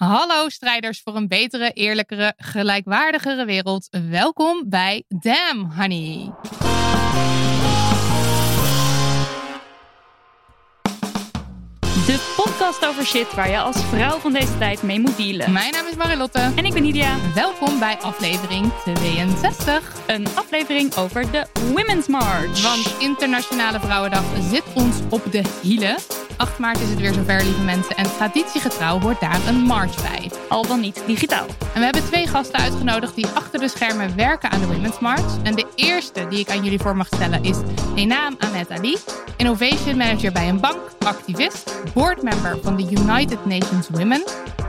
Hallo strijders voor een betere, eerlijkere, gelijkwaardigere wereld. Welkom bij Damn Honey. De podcast over shit waar je als vrouw van deze tijd mee moet dealen. Mijn naam is Marilotte. En ik ben Nidia. Welkom bij aflevering 62. Een aflevering over de Women's March. Want Internationale Vrouwendag zit ons op de hielen. 8 maart is het weer zover, lieve mensen. En traditiegetrouw hoort daar een march bij. Al dan niet digitaal. En we hebben twee gasten uitgenodigd die achter de schermen werken aan de Women's March. En de eerste die ik aan jullie voor mag stellen is Enam Ahmed Ali. Innovation Manager bij een bank, activist, boardmember van de United Nations Women.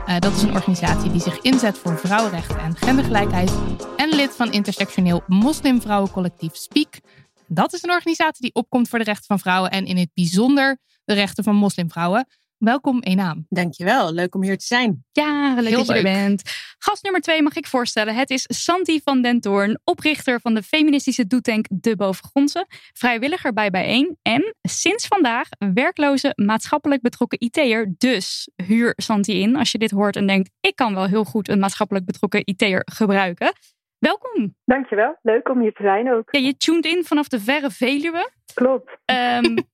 Eh, dat is een organisatie die zich inzet voor vrouwenrechten en gendergelijkheid. En lid van intersectioneel moslimvrouwencollectief Speak. Dat is een organisatie die opkomt voor de rechten van vrouwen en in het bijzonder de rechten van moslimvrouwen. Welkom Enam. Dankjewel, leuk om hier te zijn. Ja, leuk Heel dat je er bent. Gast nummer twee mag ik voorstellen. Het is Santi van den Toorn, oprichter van de feministische doetank De Bovengrondse, vrijwilliger bij Bijeen en sinds vandaag werkloze maatschappelijk betrokken IT'er. Dus huur Santi in als je dit hoort en denkt, ik kan wel heel goed een maatschappelijk betrokken IT'er gebruiken. Welkom. Dankjewel, leuk om hier te zijn ook. Ja, je tuned in vanaf de verre Veluwe. Klopt. Ehm,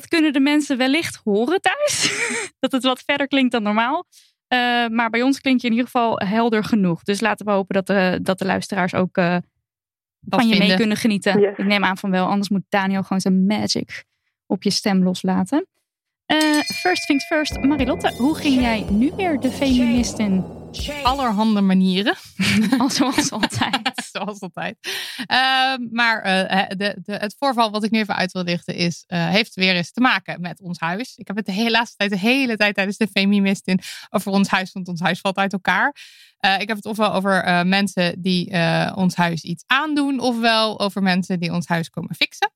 dat kunnen de mensen wellicht horen thuis. dat het wat verder klinkt dan normaal. Eh, maar bij ons klinkt je in ieder geval helder genoeg. Dus laten we hopen dat de, dat de luisteraars ook eh, van je mee kunnen genieten. Yes. Ik neem aan van wel, anders moet Daniel gewoon zijn magic op je stem loslaten. Eh, first things first, Marilotte, hoe ging jij nu weer de feministin? Allerhande manieren. Al zoals altijd. Zoals altijd. Ehm, maar eh, de, de, het voorval wat ik nu even uit wil lichten is, eh, heeft weer eens te maken met ons huis. Ik heb het de hele laatste tijd, de hele tijd tijdens de feministin over ons huis, want ons huis valt uit elkaar. Eh, ik heb het ofwel over mensen die ons huis iets aandoen, ofwel over mensen die ons huis komen fixen.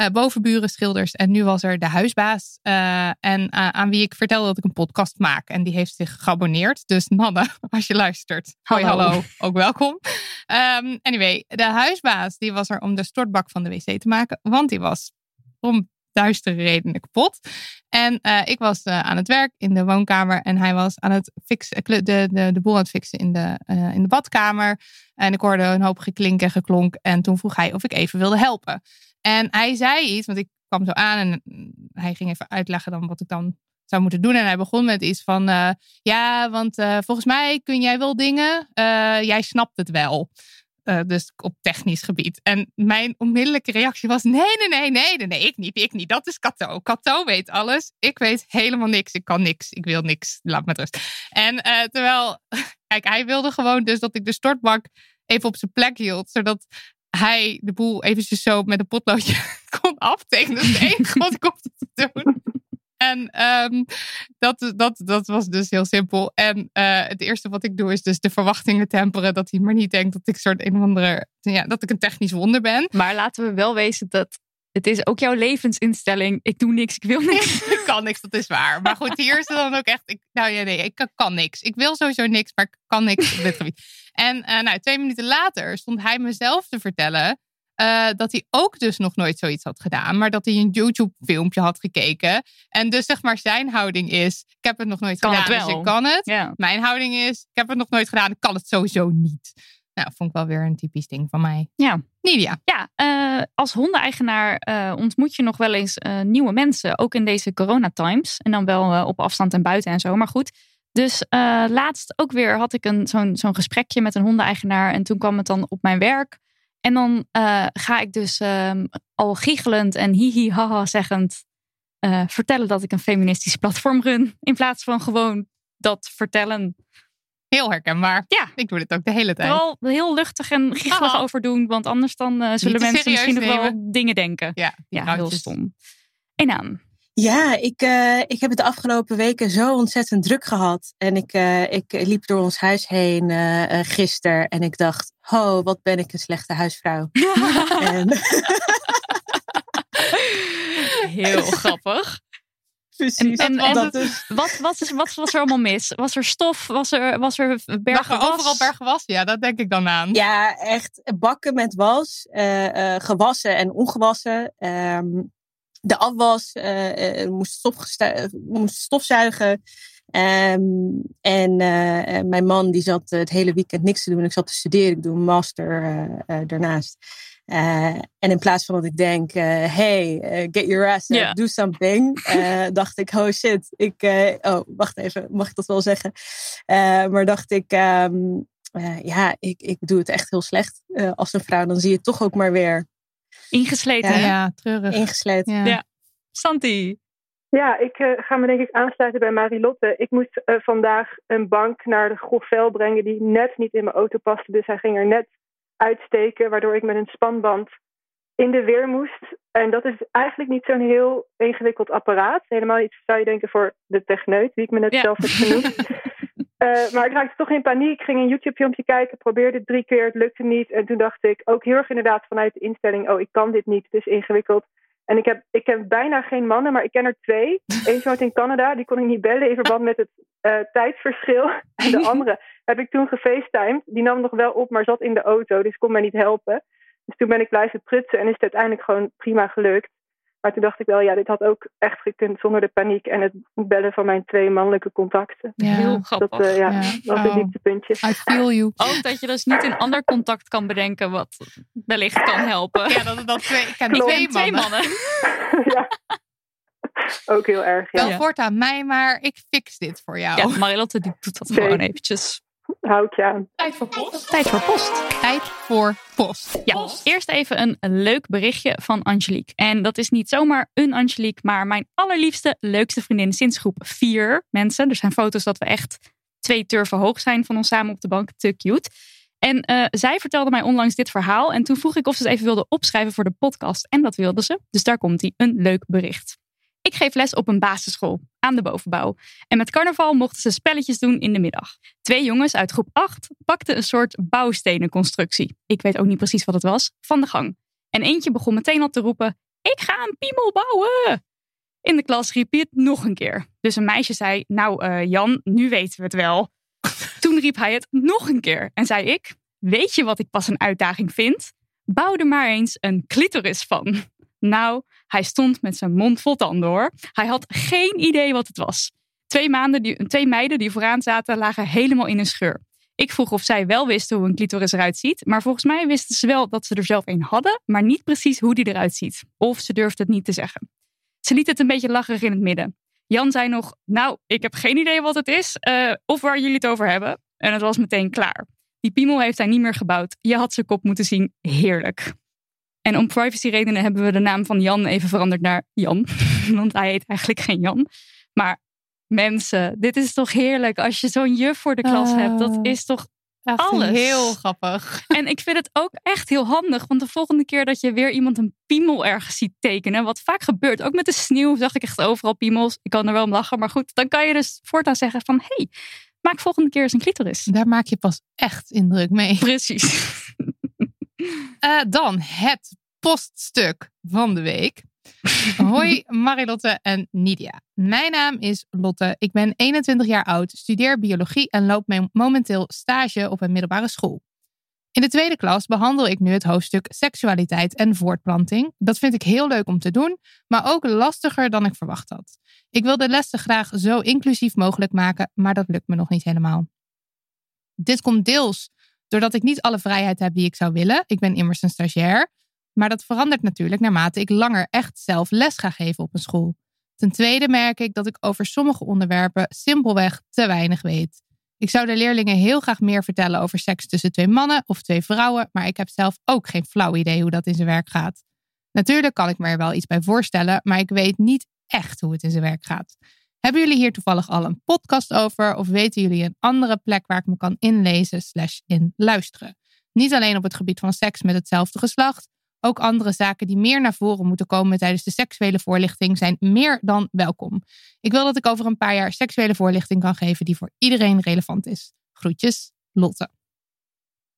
Eh, bovenburen, schilders en nu was er de huisbaas. eh, en eh, aan wie ik vertelde dat ik een podcast maak. En die heeft zich geabonneerd. Dus Nanne, als je luistert. Hoi, Hallo. Ook welkom. Ehm, anyway, de huisbaas die was er om de stortbak van de wc te maken. Want die was om duistere redenen kapot. En ik was aan het werk in de woonkamer. En hij was aan het fixen, de, de, de boel aan het fixen in de, in de badkamer. En ik hoorde een hoop geklink en geklonk. En toen vroeg hij of ik even wilde helpen. En hij zei iets, want ik kwam zo aan en hij ging even uitleggen dan wat ik dan zou moeten doen. En hij begon met iets van, eh, ja, want eh, volgens mij kun jij wel dingen, eh, jij snapt het wel. Dus op technisch gebied. En mijn onmiddellijke reactie was: nee, nee, nee, nee, nee, ik niet, ik niet. Dat is Kato. Kato weet alles. Ik weet helemaal niks. Ik kan niks. Ik wil niks. Laat me rust. En terwijl, kijk, hij wilde gewoon dus dat ik de stortbak even op zijn plek hield, zodat hij de boel eventjes zo met een potloodje kon aftekenen. Dat is het enige wat ik te doen. En ehm, dat, dat, dat was dus heel simpel. En eh, het eerste wat ik doe is dus de verwachtingen temperen. Dat hij maar niet denkt dat ik soort een of andere, ja, dat ik een technisch wonder ben. Maar laten we wel wezen dat het is ook jouw levensinstelling. Ik doe niks, ik wil niks. kan niks, dat is waar. Maar goed, hier is het dan ook echt. Ik, nou ja, nee, ik kan, kan niks. Ik wil sowieso niks, maar ik kan niks op dit gebied. En eh, nou, twee minuten later stond hij mezelf te vertellen. eh, dat hij ook dus nog nooit zoiets had gedaan. Maar dat hij een YouTube-filmpje had gekeken. En dus zeg maar zijn houding is... Ik heb het nog nooit Kan het gedaan, dus ik kan het. Mijn houding is... Ik heb het nog nooit gedaan, ik kan het sowieso niet. Nou, vond ik wel weer een typisch ding van mij. Ja. Nidia. Ja, eh, als hondeneigenaar eh, ontmoet je nog wel eens eh, nieuwe mensen. Ook in deze coronatimes. En dan wel op afstand en buiten en zo. Maar goed, Dus uh, laatst ook weer had ik een, zo'n, zo'n gesprekje met een hondeneigenaar. En toen kwam het dan op mijn werk. En dan uh, ga ik dus um, al giechelend en hihi haha zeggend uh, vertellen dat ik een feministisch platform run. In plaats van gewoon dat vertellen. Heel herkenbaar. Ja. Ik doe dit ook de hele tijd. Vooral heel luchtig en giechelig Oh. over doen. Want anders dan uh, zullen mensen misschien nog wel dingen denken. Ja, heel stom. En aan. Ja, ik, eh, ik heb het de afgelopen weken zo ontzettend druk gehad. En ik, eh, ik liep door ons huis heen eh eh, gisteren en ik dacht, oh, wat ben ik een slechte huisvrouw. en, Heel grappig. Precies. En- en- dat en- is, Wat, wat, is, wat was er allemaal mis? Was er stof? Was er, was er bergen er overal bergen was? Ja, dat denk ik dan aan. ja, echt bakken met was, eh, eh, gewassen en ongewassen. Ehm, de afwas eh, eh, moest, stofgestu- moest stofzuigen. Ehm, en mijn man die zat het hele weekend niks te doen. Ik zat te studeren. Ik doe een master daarnaast. Eh, en in plaats van dat ik denk, eh, hey, eh, get your ass up, do something. eh, dacht ik, oh shit. Ik, eh, oh, wacht even, mag ik dat wel zeggen? Eh, maar dacht ik, ehm, eh, ja, ik, ik doe het echt heel slecht eh, als een vrouw. Dan zie je toch ook maar weer ingesleten. Ja. treurig. ingesleten. Ja. Ja. Santi. Ja, ik eh, ga me denk ik aansluiten bij Marilotte. Ik moest eh, vandaag een bank naar de grof vel brengen die net niet in mijn auto paste. Dus hij ging er net uitsteken, waardoor ik met een spanband in de weer moest. En dat is eigenlijk niet zo'n heel ingewikkeld apparaat. Helemaal iets zou je denken voor de techneut, die ik me net Ja. zelf heb genoemd. Eh, maar ik raakte toch in paniek. Ik ging een YouTube-filmpje kijken, probeerde het drie keer, het lukte niet. En toen dacht ik ook heel erg inderdaad vanuit de instelling: oh, ik kan dit niet, het is ingewikkeld. En ik heb, ik ken bijna geen mannen, maar ik ken er twee. Eentje woont in Canada, die kon ik niet bellen in verband met het eh, tijdsverschil. En de andere heb ik toen gefacetimed. Die nam nog wel op, maar zat in de auto, dus kon mij niet helpen. Dus toen ben ik blijven prutsen en is het uiteindelijk gewoon prima gelukt. Maar toen dacht ik wel, ja, dit had ook echt gekund zonder de paniek en het bellen van mijn twee mannelijke contacten. Ja. Heel Dat grappig. eh, ja, Ja. was een Oh. dieptepuntje. I feel you. Ook dat je dus niet een ander contact kan bedenken wat wellicht kan helpen. Ja, dat het dan twee, ik Klopt. twee Twee mannen. mannen. ja. Ook heel erg, ja. Wel voortaan mij, maar ik fix dit voor jou. Ja, Marilotte die doet dat Zeker. gewoon eventjes. Houd je aan. Tijd voor post. Tijd voor post. Tijd voor post. Ja, eerst even een leuk berichtje van Angelique. En dat is niet zomaar een Angelique, maar mijn allerliefste, leukste vriendin sinds groep 4 mensen. Er zijn foto's dat we echt twee turven hoog zijn van ons samen op de bank. Te cute. En eh, zij vertelde mij onlangs dit verhaal. En toen vroeg ik of ze het even wilde opschrijven voor de podcast. En dat wilde ze. Dus daar komt hij. Een leuk bericht. Ik geef les op een basisschool aan de bovenbouw. En met carnaval mochten ze spelletjes doen in de middag. Twee jongens uit groep 8 pakten een soort bouwstenenconstructie. Ik weet ook niet precies wat het was, van de gang. En eentje begon meteen al te roepen: Ik ga een piemel bouwen. In de klas riep hij het nog een keer. Dus een meisje zei: Nou, eh, Jan, nu weten we het wel. Toen riep hij het nog een keer en zei ik: Weet je wat ik pas een uitdaging vind? Bouw er maar eens een clitoris van. Nou, hij stond met zijn mond vol tanden hoor. Hij had geen idee wat het was. Twee, maanden die, twee meiden die vooraan zaten lagen helemaal in een scheur. Ik vroeg of zij wel wisten hoe een clitoris eruit ziet. Maar volgens mij wisten ze wel dat ze er zelf een hadden. Maar niet precies hoe die eruit ziet. Of ze durfden het niet te zeggen. Ze liet het een beetje lacherig in het midden. Jan zei nog, nou, ik heb geen idee wat het is. eh, of waar jullie het over hebben. En het was meteen klaar. Die piemel heeft hij niet meer gebouwd. Je had zijn kop moeten zien. Heerlijk. En om privacyredenen hebben we de naam van Jan even veranderd naar Jan. Want hij heet eigenlijk geen Jan. Maar mensen, dit is toch heerlijk als je zo'n juf voor de klas hebt. Dat is toch Echt Alles. heel grappig. en ik vind het ook echt heel handig. Want de volgende keer dat je weer iemand een piemel ergens ziet tekenen. Wat vaak gebeurt. Ook met de sneeuw zag ik echt overal piemels. Ik kan er wel om lachen. Maar goed, dan kan je dus voortaan zeggen van... hey, maak volgende keer eens een clitoris. Daar maak je pas echt indruk mee. Precies. Eh, dan het poststuk van de week. Hoi Marilotte en Nidia. Mijn naam is Lotte. Ik ben 21 jaar oud, studeer biologie en loop me- momenteel stage op een middelbare school. In de tweede klas behandel ik nu het hoofdstuk seksualiteit en voortplanting. Dat vind ik heel leuk om te doen, maar ook lastiger dan ik verwacht had. Ik wil de lessen graag zo inclusief mogelijk maken, maar dat lukt me nog niet helemaal. Dit komt deels doordat ik niet alle vrijheid heb die ik zou willen. Ik ben immers een stagiair. Maar dat verandert natuurlijk naarmate ik langer echt zelf les ga geven op een school. Ten tweede merk ik dat ik over sommige onderwerpen simpelweg te weinig weet. Ik zou de leerlingen heel graag meer vertellen over seks tussen twee mannen of twee vrouwen, maar ik heb zelf ook geen flauw idee hoe dat in zijn werk gaat. Natuurlijk kan ik me er wel iets bij voorstellen, maar ik weet niet echt hoe het in zijn werk gaat. Hebben jullie hier toevallig al een podcast over of weten jullie een andere plek waar ik me kan inlezen slash in luisteren? Niet alleen op het gebied van seks met hetzelfde geslacht, ook andere zaken die meer naar voren moeten komen tijdens de seksuele voorlichting zijn meer dan welkom. Ik wil dat ik over een paar jaar seksuele voorlichting kan geven die voor iedereen relevant is. Groetjes, Lotte.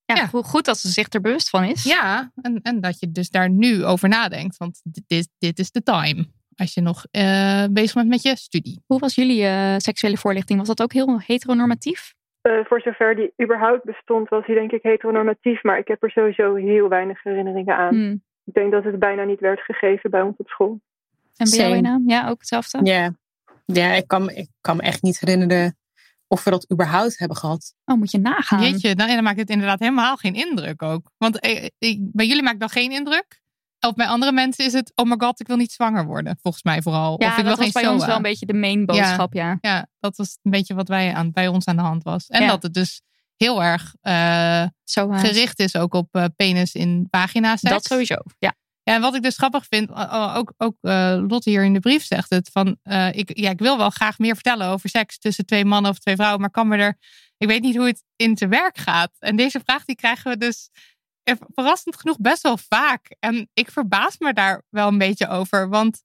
Ja, Ja. hoe goed dat ze zich er bewust van is. Ja, en, en dat je dus daar nu over nadenkt, want dit, dit is de time. Als je nog eh, bezig bent met je studie. Hoe was jullie eh, seksuele voorlichting? Was dat ook heel heteronormatief? Eh, voor zover die überhaupt bestond, was hij denk ik heteronormatief. Maar ik heb er sowieso heel weinig herinneringen aan. Hmm. Ik denk dat het bijna niet werd gegeven bij ons op school. En bij jou. Ina? Ja, ook hetzelfde? Ja, ja ik, kan, me- ik kan me echt niet herinneren of we dat überhaupt hebben gehad. Oh, moet je nagaan. Jeetje, dan, dan maakt het inderdaad helemaal geen indruk ook. Want eh, ik- bij jullie maakt dat geen indruk. Of bij andere mensen is het, oh my god, ik wil niet zwanger worden. Volgens mij vooral. Ja, of ik wil dat was bij ons wel een beetje de main boodschap, ja. Ja, dat was een beetje wat wij aan, bij ons aan de hand was. En Ja. dat het dus heel erg Zo, eh, gericht is ook op eh, penis in vagina seks. dat sowieso, ja. Ja, en wat ik dus grappig vind, uh, uh, ook, ook uh, Lotte hier in de brief zegt het, van uh, ik, ja, ik wil wel graag meer vertellen over seks tussen twee mannen of twee vrouwen, maar kan me er, ik weet niet hoe het in te werk gaat. En deze vraag die krijgen we dus verrassend genoeg best wel vaak. En ik verbaas me daar wel een beetje over, want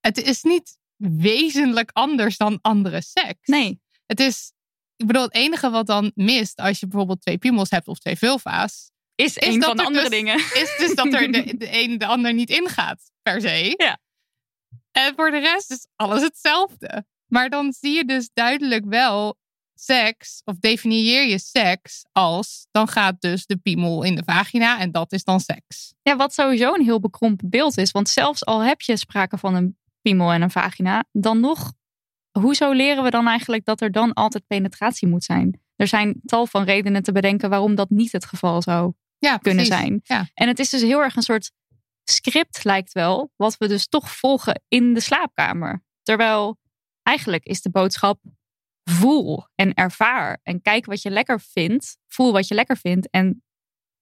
het is niet wezenlijk anders dan andere seks. Nee. Het is, ik bedoel, het enige wat dan mist als je bijvoorbeeld twee piemels hebt of twee vulva's, Is, Is een dat van de er andere dus- dingen. is dus dat er de, de een de ander niet ingaat, per se. Ja. En voor de rest is alles hetzelfde. Maar dan zie je dus duidelijk wel seks, of definieer je seks als, dan gaat dus de piemel in de vagina en dat is dan seks. Ja, wat sowieso een heel bekrompen beeld is. Want zelfs al heb je sprake van een piemel en een vagina, dan nog, hoezo leren we dan eigenlijk dat er dan altijd penetratie moet zijn? Er zijn tal van redenen te bedenken waarom dat niet het geval zou Ja, kunnen precies. zijn. Ja. En het is dus heel erg een soort script, lijkt wel, wat we dus toch volgen in de slaapkamer. Terwijl eigenlijk is de boodschap: voel en ervaar en kijk wat je lekker vindt, voel wat je lekker vindt en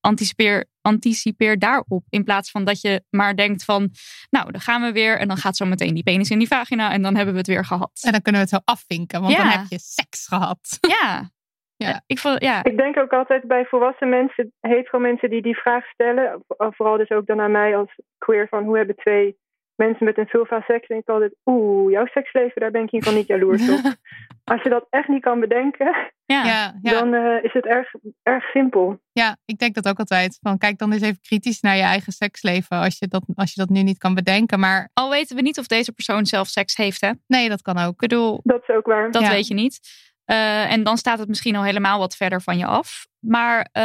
anticipeer, anticipeer daarop. In plaats van dat je maar denkt van, nou, dan gaan we weer en dan gaat zo meteen die penis in die vagina en dan hebben we het weer gehad. En dan kunnen we het zo afvinken, want Ja. dan heb je seks gehad. Ja. Ja. Ik vond, ja. Ik denk ook altijd bij volwassen mensen, hetero mensen die die vraag stellen, vo- vooral dus ook dan aan mij als queer, van hoe hebben twee mensen met een vulva seks, denk ik altijd, oeh, jouw seksleven, daar ben ik in ieder geval niet jaloers op. Als je dat echt niet kan bedenken, Ja. Ja, ja. dan eh, is het erg, erg simpel. Ja, ik denk dat ook altijd. Van, kijk dan eens even kritisch naar je eigen seksleven als je dat, als je dat nu niet kan bedenken. Maar Al weten we niet of deze persoon zelf seks heeft, hè? Ik nee, dat kan ook. bedoel, Dat is ook waar. dat Ja. weet je niet. Eh, en dan staat het misschien al helemaal wat verder van je af. Maar, eh,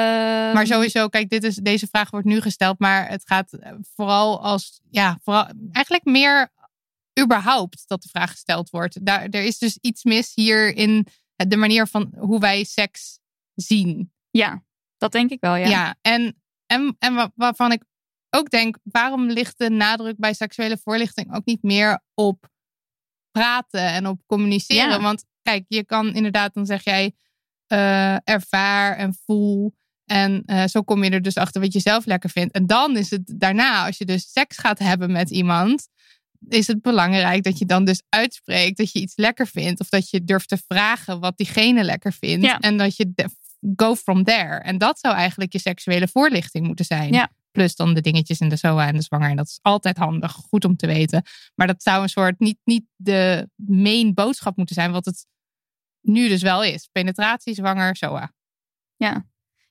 Maar sowieso, kijk, dit is, deze vraag wordt nu gesteld, maar het gaat eh, vooral als, ja, vooral, eigenlijk meer überhaupt dat de vraag gesteld wordt. Daar, er is dus iets mis hier in de manier van hoe wij seks zien. Ja, dat denk ik wel, ja. Ja, en, en, en wa- waarvan ik ook denk, waarom ligt de nadruk bij seksuele voorlichting ook niet meer op praten en op communiceren? Ja. Want kijk, je kan inderdaad, dan zeg jij eh, ervaar en voel. En eh, zo kom je er dus achter wat je zelf lekker vindt. En dan is het daarna, als je dus seks gaat hebben met iemand, is het belangrijk dat je dan dus uitspreekt dat je iets lekker vindt. Of dat je durft te vragen wat diegene lekker vindt. Ja. En dat je go from there. En dat zou eigenlijk je seksuele voorlichting moeten zijn. Ja. Plus dan de dingetjes in de SOA en de zwanger. En dat is altijd handig, goed om te weten. Maar dat zou een soort niet, niet de main boodschap moeten zijn, wat het nu dus wel is. Penetratie, zwanger, SOA.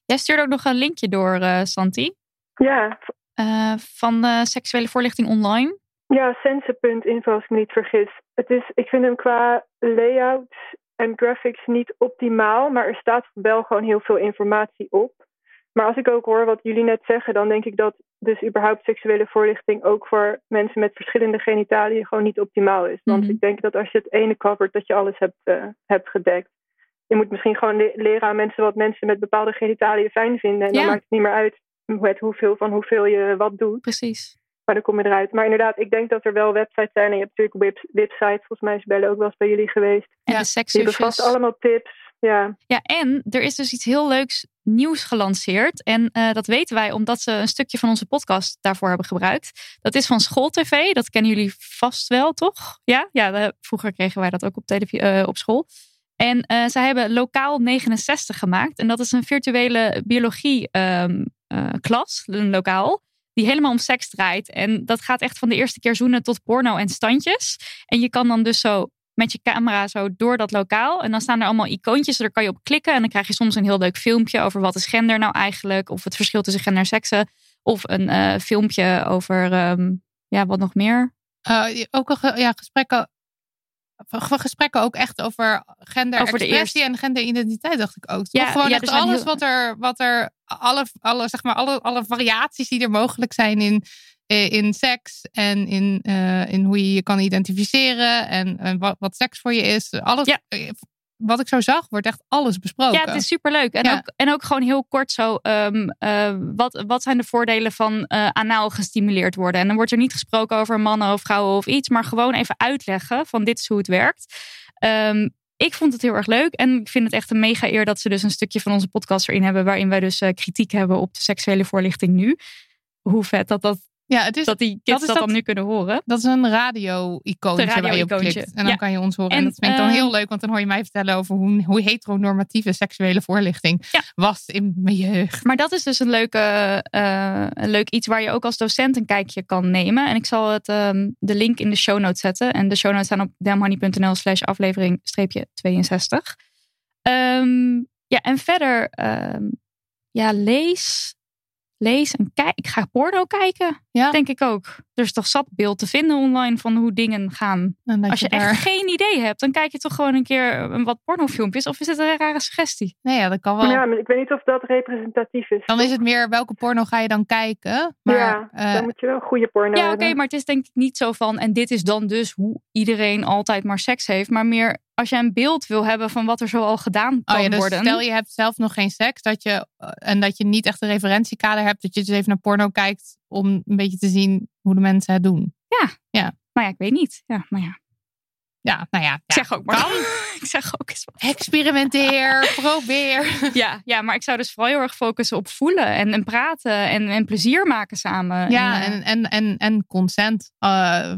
Jij stuurde ook nog een linkje door, eh, Santi. Ja, eh, van eh, seksuele voorlichting online. Ja, sense.info als ik me niet vergis. Het is, ik vind hem qua layout en graphics niet optimaal, maar er staat wel gewoon heel veel informatie op. Maar als ik ook hoor wat jullie net zeggen, dan denk ik dat dus überhaupt seksuele voorlichting ook voor mensen met verschillende genitaliën gewoon niet optimaal is. Want Mhm. ik denk dat als je het ene covert, dat je alles hebt, eh, hebt gedekt. Je moet misschien gewoon le- leren aan mensen wat mensen met bepaalde genitaliën fijn vinden. En Ja. dan maakt het niet meer uit met hoeveel van hoeveel je wat doet. Precies. Maar dan kom je eruit. Maar inderdaad, ik denk dat er wel websites zijn. En je hebt natuurlijk web, websites. Volgens mij is Belle ook wel eens bij jullie geweest. En Ja, de Die sekszusjes. allemaal tips. Ja, Ja, en er is dus iets heel leuks nieuws gelanceerd. En eh, dat weten wij omdat ze een stukje van onze podcast daarvoor hebben gebruikt. Dat is van SchoolTV. Dat kennen jullie vast wel, toch? Ja, ja vroeger kregen wij dat ook op, eh, op school. En eh, zij hebben Lokaal 69 gemaakt. En dat is een virtuele biologie ehm, eh, een lokaal. Die helemaal om seks draait. En dat gaat echt van de eerste keer zoenen tot porno en standjes. En je kan dan dus zo met je camera zo door dat lokaal. En dan staan er allemaal icoontjes, daar kan je op klikken. En dan krijg je soms een heel leuk filmpje over wat is gender nou eigenlijk. Of het verschil tussen gender en seksen. Of een eh, filmpje over, ehm, ja, wat nog meer. Eh, ook ja, gesprekken, ge- gesprekken ook echt over genderexpressie en genderidentiteit, dacht ik ook. Ja, gewoon ja, echt alles heel- wat er, wat er alle, alle, zeg maar, alle, alle variaties die er mogelijk zijn in, in seks en in, eh, in hoe je je kan identificeren en, en wat, wat seks voor je is. Alles, Ja. eh, wat ik zo zag, wordt echt alles besproken. Ja, het is superleuk. En, Ja. ook, en ook gewoon heel kort zo. ehm, eh, wat, wat zijn de voordelen van eh anaal gestimuleerd worden? En dan wordt er niet gesproken over mannen of vrouwen of iets. Maar gewoon even uitleggen van dit is hoe het werkt. Ehm, ik vond het heel erg leuk. En ik vind het echt een mega eer dat ze dus een stukje van onze podcast erin hebben. Waarin wij dus eh, kritiek hebben op de seksuele voorlichting nu. Hoe vet dat, dat, ja, het is, dat die kids dat, dat- dan nu kunnen horen. Dat is een radio-icoontje Een waar je op klikt. En dan Ja. kan je ons horen. En, En, dat vind ik dan eh, heel leuk, want dan hoor je mij vertellen over hoe, hoe heteronormatieve seksuele voorlichting Ja. was in mijn jeugd. Maar dat is dus een, leuke, eh, een leuk iets waar je ook als docent een kijkje kan nemen. En ik zal het, ehm, de link in de show notes zetten. En de show notes staan op damhoney.nl slash aflevering streepje 62. Ehm, ja, en verder, ehm, ja, lees. Lees en kijk. Ik ga porno kijken, Ja. denk ik ook. Er is toch zat beeld te vinden online van hoe dingen gaan. Als je daar... echt geen idee hebt, dan kijk je toch gewoon een keer een wat pornofilmpjes. Of is het een rare suggestie? Nee, ja, dat kan wel. ja, maar ik weet niet of dat representatief is. Dan is het meer welke porno ga je dan kijken. Maar ja, eh, dan moet je wel goede porno Ja, oké, maar het is denk ik niet zo van. En dit is dan dus hoe iedereen altijd maar seks heeft. Maar meer als je een beeld wil hebben van wat er zo al gedaan kan oh ja, dus worden. stel je hebt zelf nog geen seks dat je, eh, en dat je niet echt een referentiekader hebt. Dat je dus even naar porno kijkt om een beetje te zien hoe de mensen het doen. Maar ja, ik weet niet. Ja, maar ja. Ja, nou ja. Ik zeg ook maar. ik zeg ook eens wat. Experimenteer, probeer. Ja, ja, maar ik zou dus vooral heel erg focussen op voelen en, en praten en, en plezier maken samen. Ja, En, eh, en, en, en, en consent. Eh,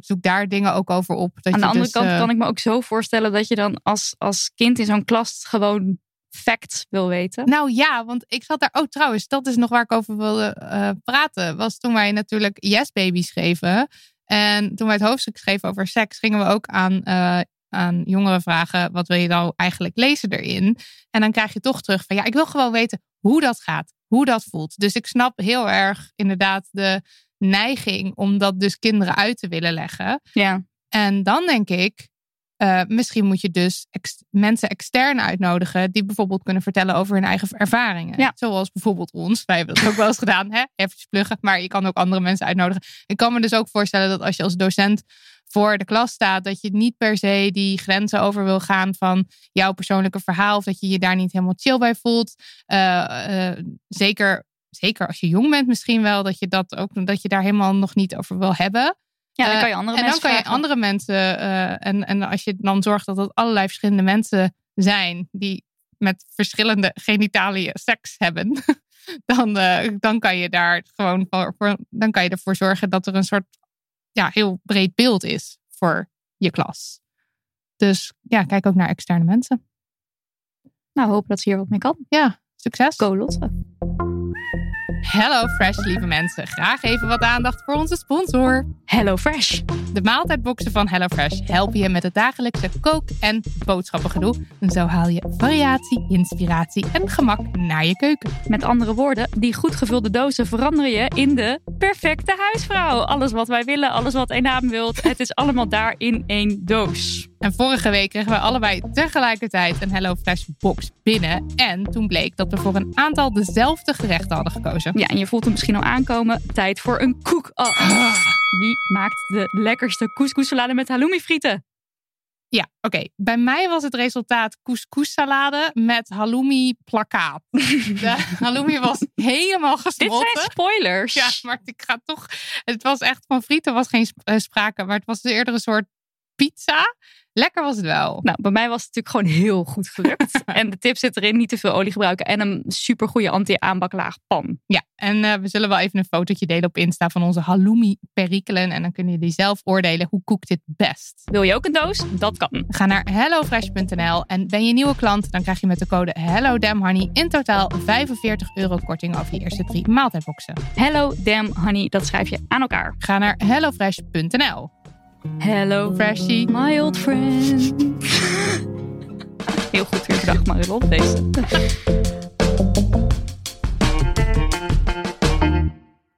zoek daar dingen ook over op. Dat aan de andere dus, kant eh, kan ik me ook zo voorstellen dat je dan als, als kind in zo'n klas gewoon facts wil weten. Nou ja, want ik zat daar. Oh, trouwens, dat is nog waar ik over wilde praten. Was toen wij natuurlijk Yes Baby schreven. En toen wij het hoofdstuk schreven over seks, gingen we ook aan, aan jongeren vragen: wat wil je nou eigenlijk lezen erin? En dan krijg je toch terug van ja, ik wil gewoon weten hoe dat gaat, hoe dat voelt. Dus ik snap heel erg inderdaad de neiging om dat dus kinderen uit te willen leggen. Ja. En dan denk ik, eh, misschien moet je dus ex- mensen extern uitnodigen die bijvoorbeeld kunnen vertellen over hun eigen ervaringen. Ja. Zoals bijvoorbeeld ons. Wij hebben dat ook wel eens gedaan, hè? Even pluggen. Maar je kan ook andere mensen uitnodigen. Ik kan me dus ook voorstellen dat als je als docent voor de klas staat, dat je niet per se die grenzen over wil gaan van jouw persoonlijke verhaal. Of dat je je daar niet helemaal chill bij voelt. Eh, eh, zeker, zeker als je jong bent, misschien wel, dat je dat ook dat je daar helemaal nog niet over wil hebben. Ja, dan Eh, kan je andere en dan mensen kan je andere mensen, eh, en, en als je dan zorgt dat het allerlei verschillende mensen zijn die met verschillende genitaliën seks hebben, dan, eh, dan kan je daar gewoon voor, voor- dan kan je ervoor zorgen dat er een soort ja, heel breed beeld is voor je klas. Dus ja, kijk ook naar externe mensen. Nou, hopen dat ze hier wat mee kan. Ja, succes. Go Lotte. Hello Fresh, lieve mensen. Graag even wat aandacht voor onze sponsor. Hello Fresh. De maaltijdboxen van HelloFresh helpen je met het dagelijkse kook- en boodschappengedoe. En zo haal je variatie, inspiratie en gemak naar je keuken. Met andere woorden, die goed gevulde dozen veranderen je in de perfecte huisvrouw. Alles wat wij willen, alles wat een naam wilt, het is allemaal daar in één doos. En vorige week kregen we allebei tegelijkertijd een HelloFresh box binnen. En toen bleek dat we voor een aantal dezelfde gerechten hadden gekozen. Ja, en je voelt hem misschien al aankomen. Tijd voor een koek. Oh, wie maakt de lekkerste couscous salade met halloumi frieten? Ja, oké. Bij mij was het resultaat couscous-salade met halloumi plakkaat. De halloumi was helemaal Dit gesmolten. zijn spoilers. Ja, maar ik ga toch. Het was echt van frieten was geen eh, sprake, maar het was eerder een soort pizza. Lekker was het wel. Nou, bij mij was het natuurlijk gewoon heel goed gelukt. en de tip zit erin, niet te veel olie gebruiken. En een supergoeie anti-aanbaklaag pan. Ja, en eh, we zullen wel even een fotootje delen op Insta van onze halloumi perikelen. En dan kunnen jullie zelf oordelen hoe koekt dit best. Wil je ook een doos? Dat kan. Ga naar hellofresh.nl en ben je nieuwe klant, dan krijg je met de code HelloDamnHoney in totaal 45 euro korting over je eerste drie maaltijdboxen. Hello, damn honey. Dat schrijf je aan elkaar. Ga naar hellofresh.nl. Hello, Freshie. my old friend. Heel goed weer bedacht, Marilon. Deze.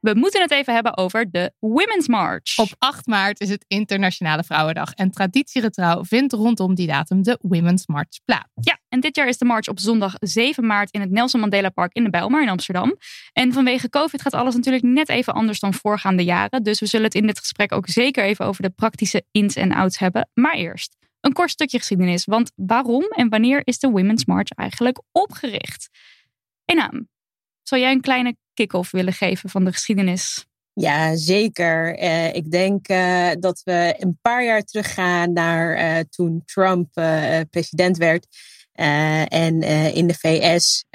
We moeten het even hebben over de Women's March. Op 8 maart is het Internationale Vrouwendag en traditiegetrouw vindt rondom die datum de Women's March plaats. Ja, en dit jaar is de march op zondag 7 maart in het Nelson Mandela Park in de Bijlmer in Amsterdam. En vanwege COVID gaat alles natuurlijk net even anders dan voorgaande jaren. Dus we zullen het in dit gesprek ook zeker even over de praktische ins en outs hebben. Maar eerst een kort stukje geschiedenis. Want waarom en wanneer is de Women's March eigenlijk opgericht? Enaam, zou jij een kleine kick-off willen geven van de geschiedenis? Ja, zeker. Eh, ik denk eh, dat we een paar jaar teruggaan naar eh, toen Trump president werd. En in de VS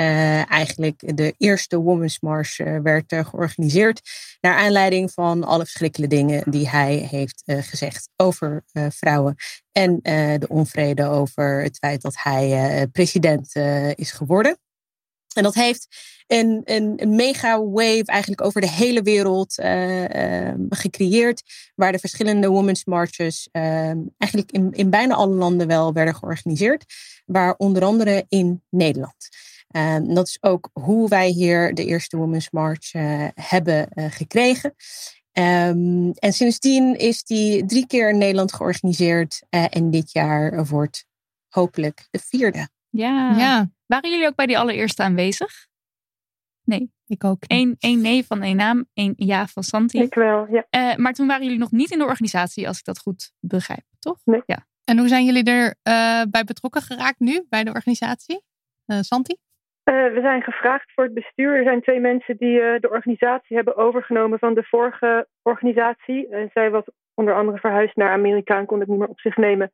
eigenlijk de eerste Women's March werd georganiseerd. Naar aanleiding van alle verschrikkelijke dingen die hij heeft gezegd over vrouwen. En de onvrede over het feit dat hij president is geworden. En dat heeft een, een, een mega wave eigenlijk over de hele wereld eh, eh, gecreëerd. Waar de verschillende women's marches eh, eigenlijk in, in bijna alle landen wel werden georganiseerd. Waar onder andere in Nederland. Eh, dat is ook hoe wij hier de eerste Women's March eh, hebben eh, gekregen. Ehm, en sindsdien is die drie keer in Nederland georganiseerd. eh, en dit jaar wordt hopelijk de vierde. Ja. Ja, Waren jullie ook bij die allereerste aanwezig? Nee. ik ook. Eén, één nee van één naam, één ja van Santi. Ik wel, ja. Eh, maar toen waren jullie nog niet in de organisatie, als ik dat goed begrijp, toch? Nee. Ja. En hoe zijn jullie er eh, bij betrokken geraakt nu bij de organisatie? Eh, Santi? Eh, we zijn gevraagd voor het bestuur. Er zijn twee mensen die eh, de organisatie hebben overgenomen van de vorige organisatie. En zij was onder andere verhuisd naar Amerika en kon het niet meer op zich nemen.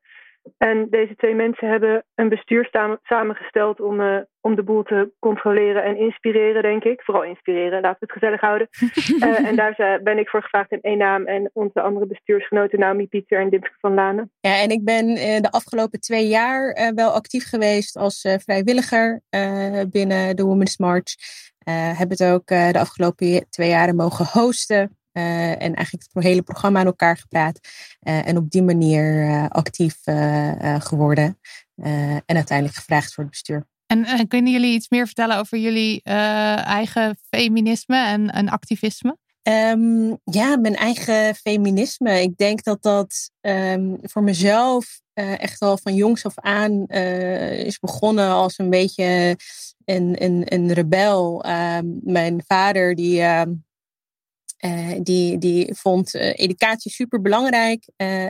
En deze twee mensen hebben een bestuur samen- samengesteld om, eh, om de boel te controleren en inspireren, denk ik. Vooral inspireren, laten we het gezellig houden. Eh, en daar zijn- ben ik voor gevraagd in één naam. En onze andere bestuursgenoten Naomi Pieter en Dimske van Lanen. Ja, en ik ben eh, de afgelopen twee jaar eh, wel actief geweest als eh, vrijwilliger eh, binnen de Women's March. Eh heb het ook eh, de afgelopen twee jaren mogen hosten. Eh, en eigenlijk het hele programma aan elkaar gepraat. Eh, en op die manier eh, actief geworden. En uiteindelijk gevraagd voor het bestuur. En kunnen jullie iets meer vertellen over jullie eigen feminisme en, en activisme? Ehm, ja, mijn eigen feminisme. Ik denk dat dat ehm, voor mezelf echt al van jongs af aan is begonnen als een beetje een, een, een rebel. Ehm, mijn vader die, eh, die, die vond eh, educatie super belangrijk,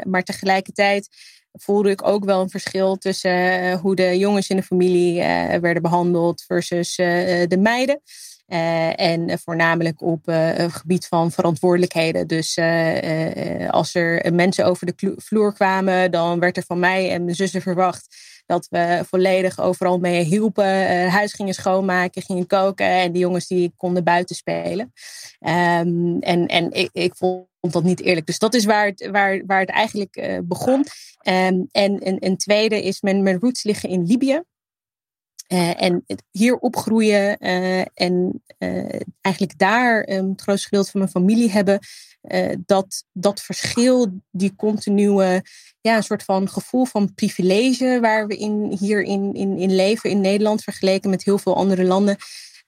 maar tegelijkertijd voelde ik ook wel een verschil tussen eh, hoe de jongens in de familie eh, werden behandeld versus eh, de meiden. En voornamelijk op het gebied van verantwoordelijkheden. Dus als er mensen over de vloer kwamen, dan werd er van mij en mijn zussen verwacht dat we volledig overal mee hielpen. huis gingen schoonmaken, gingen koken en die jongens die konden buiten spelen. Um, en en ik, ik vond dat niet eerlijk. Dus dat is waar het, waar, waar het eigenlijk begon. Um, en een, een tweede is mijn, mijn roots liggen in Libië. Uh, en hier opgroeien uh, en uh, eigenlijk daar um, het grootste gedeelte van mijn familie hebben. dat, dat verschil, die continue, ja, een soort van gevoel van privilege waar we in, hier in, in, in leven in Nederland vergeleken met heel veel andere landen.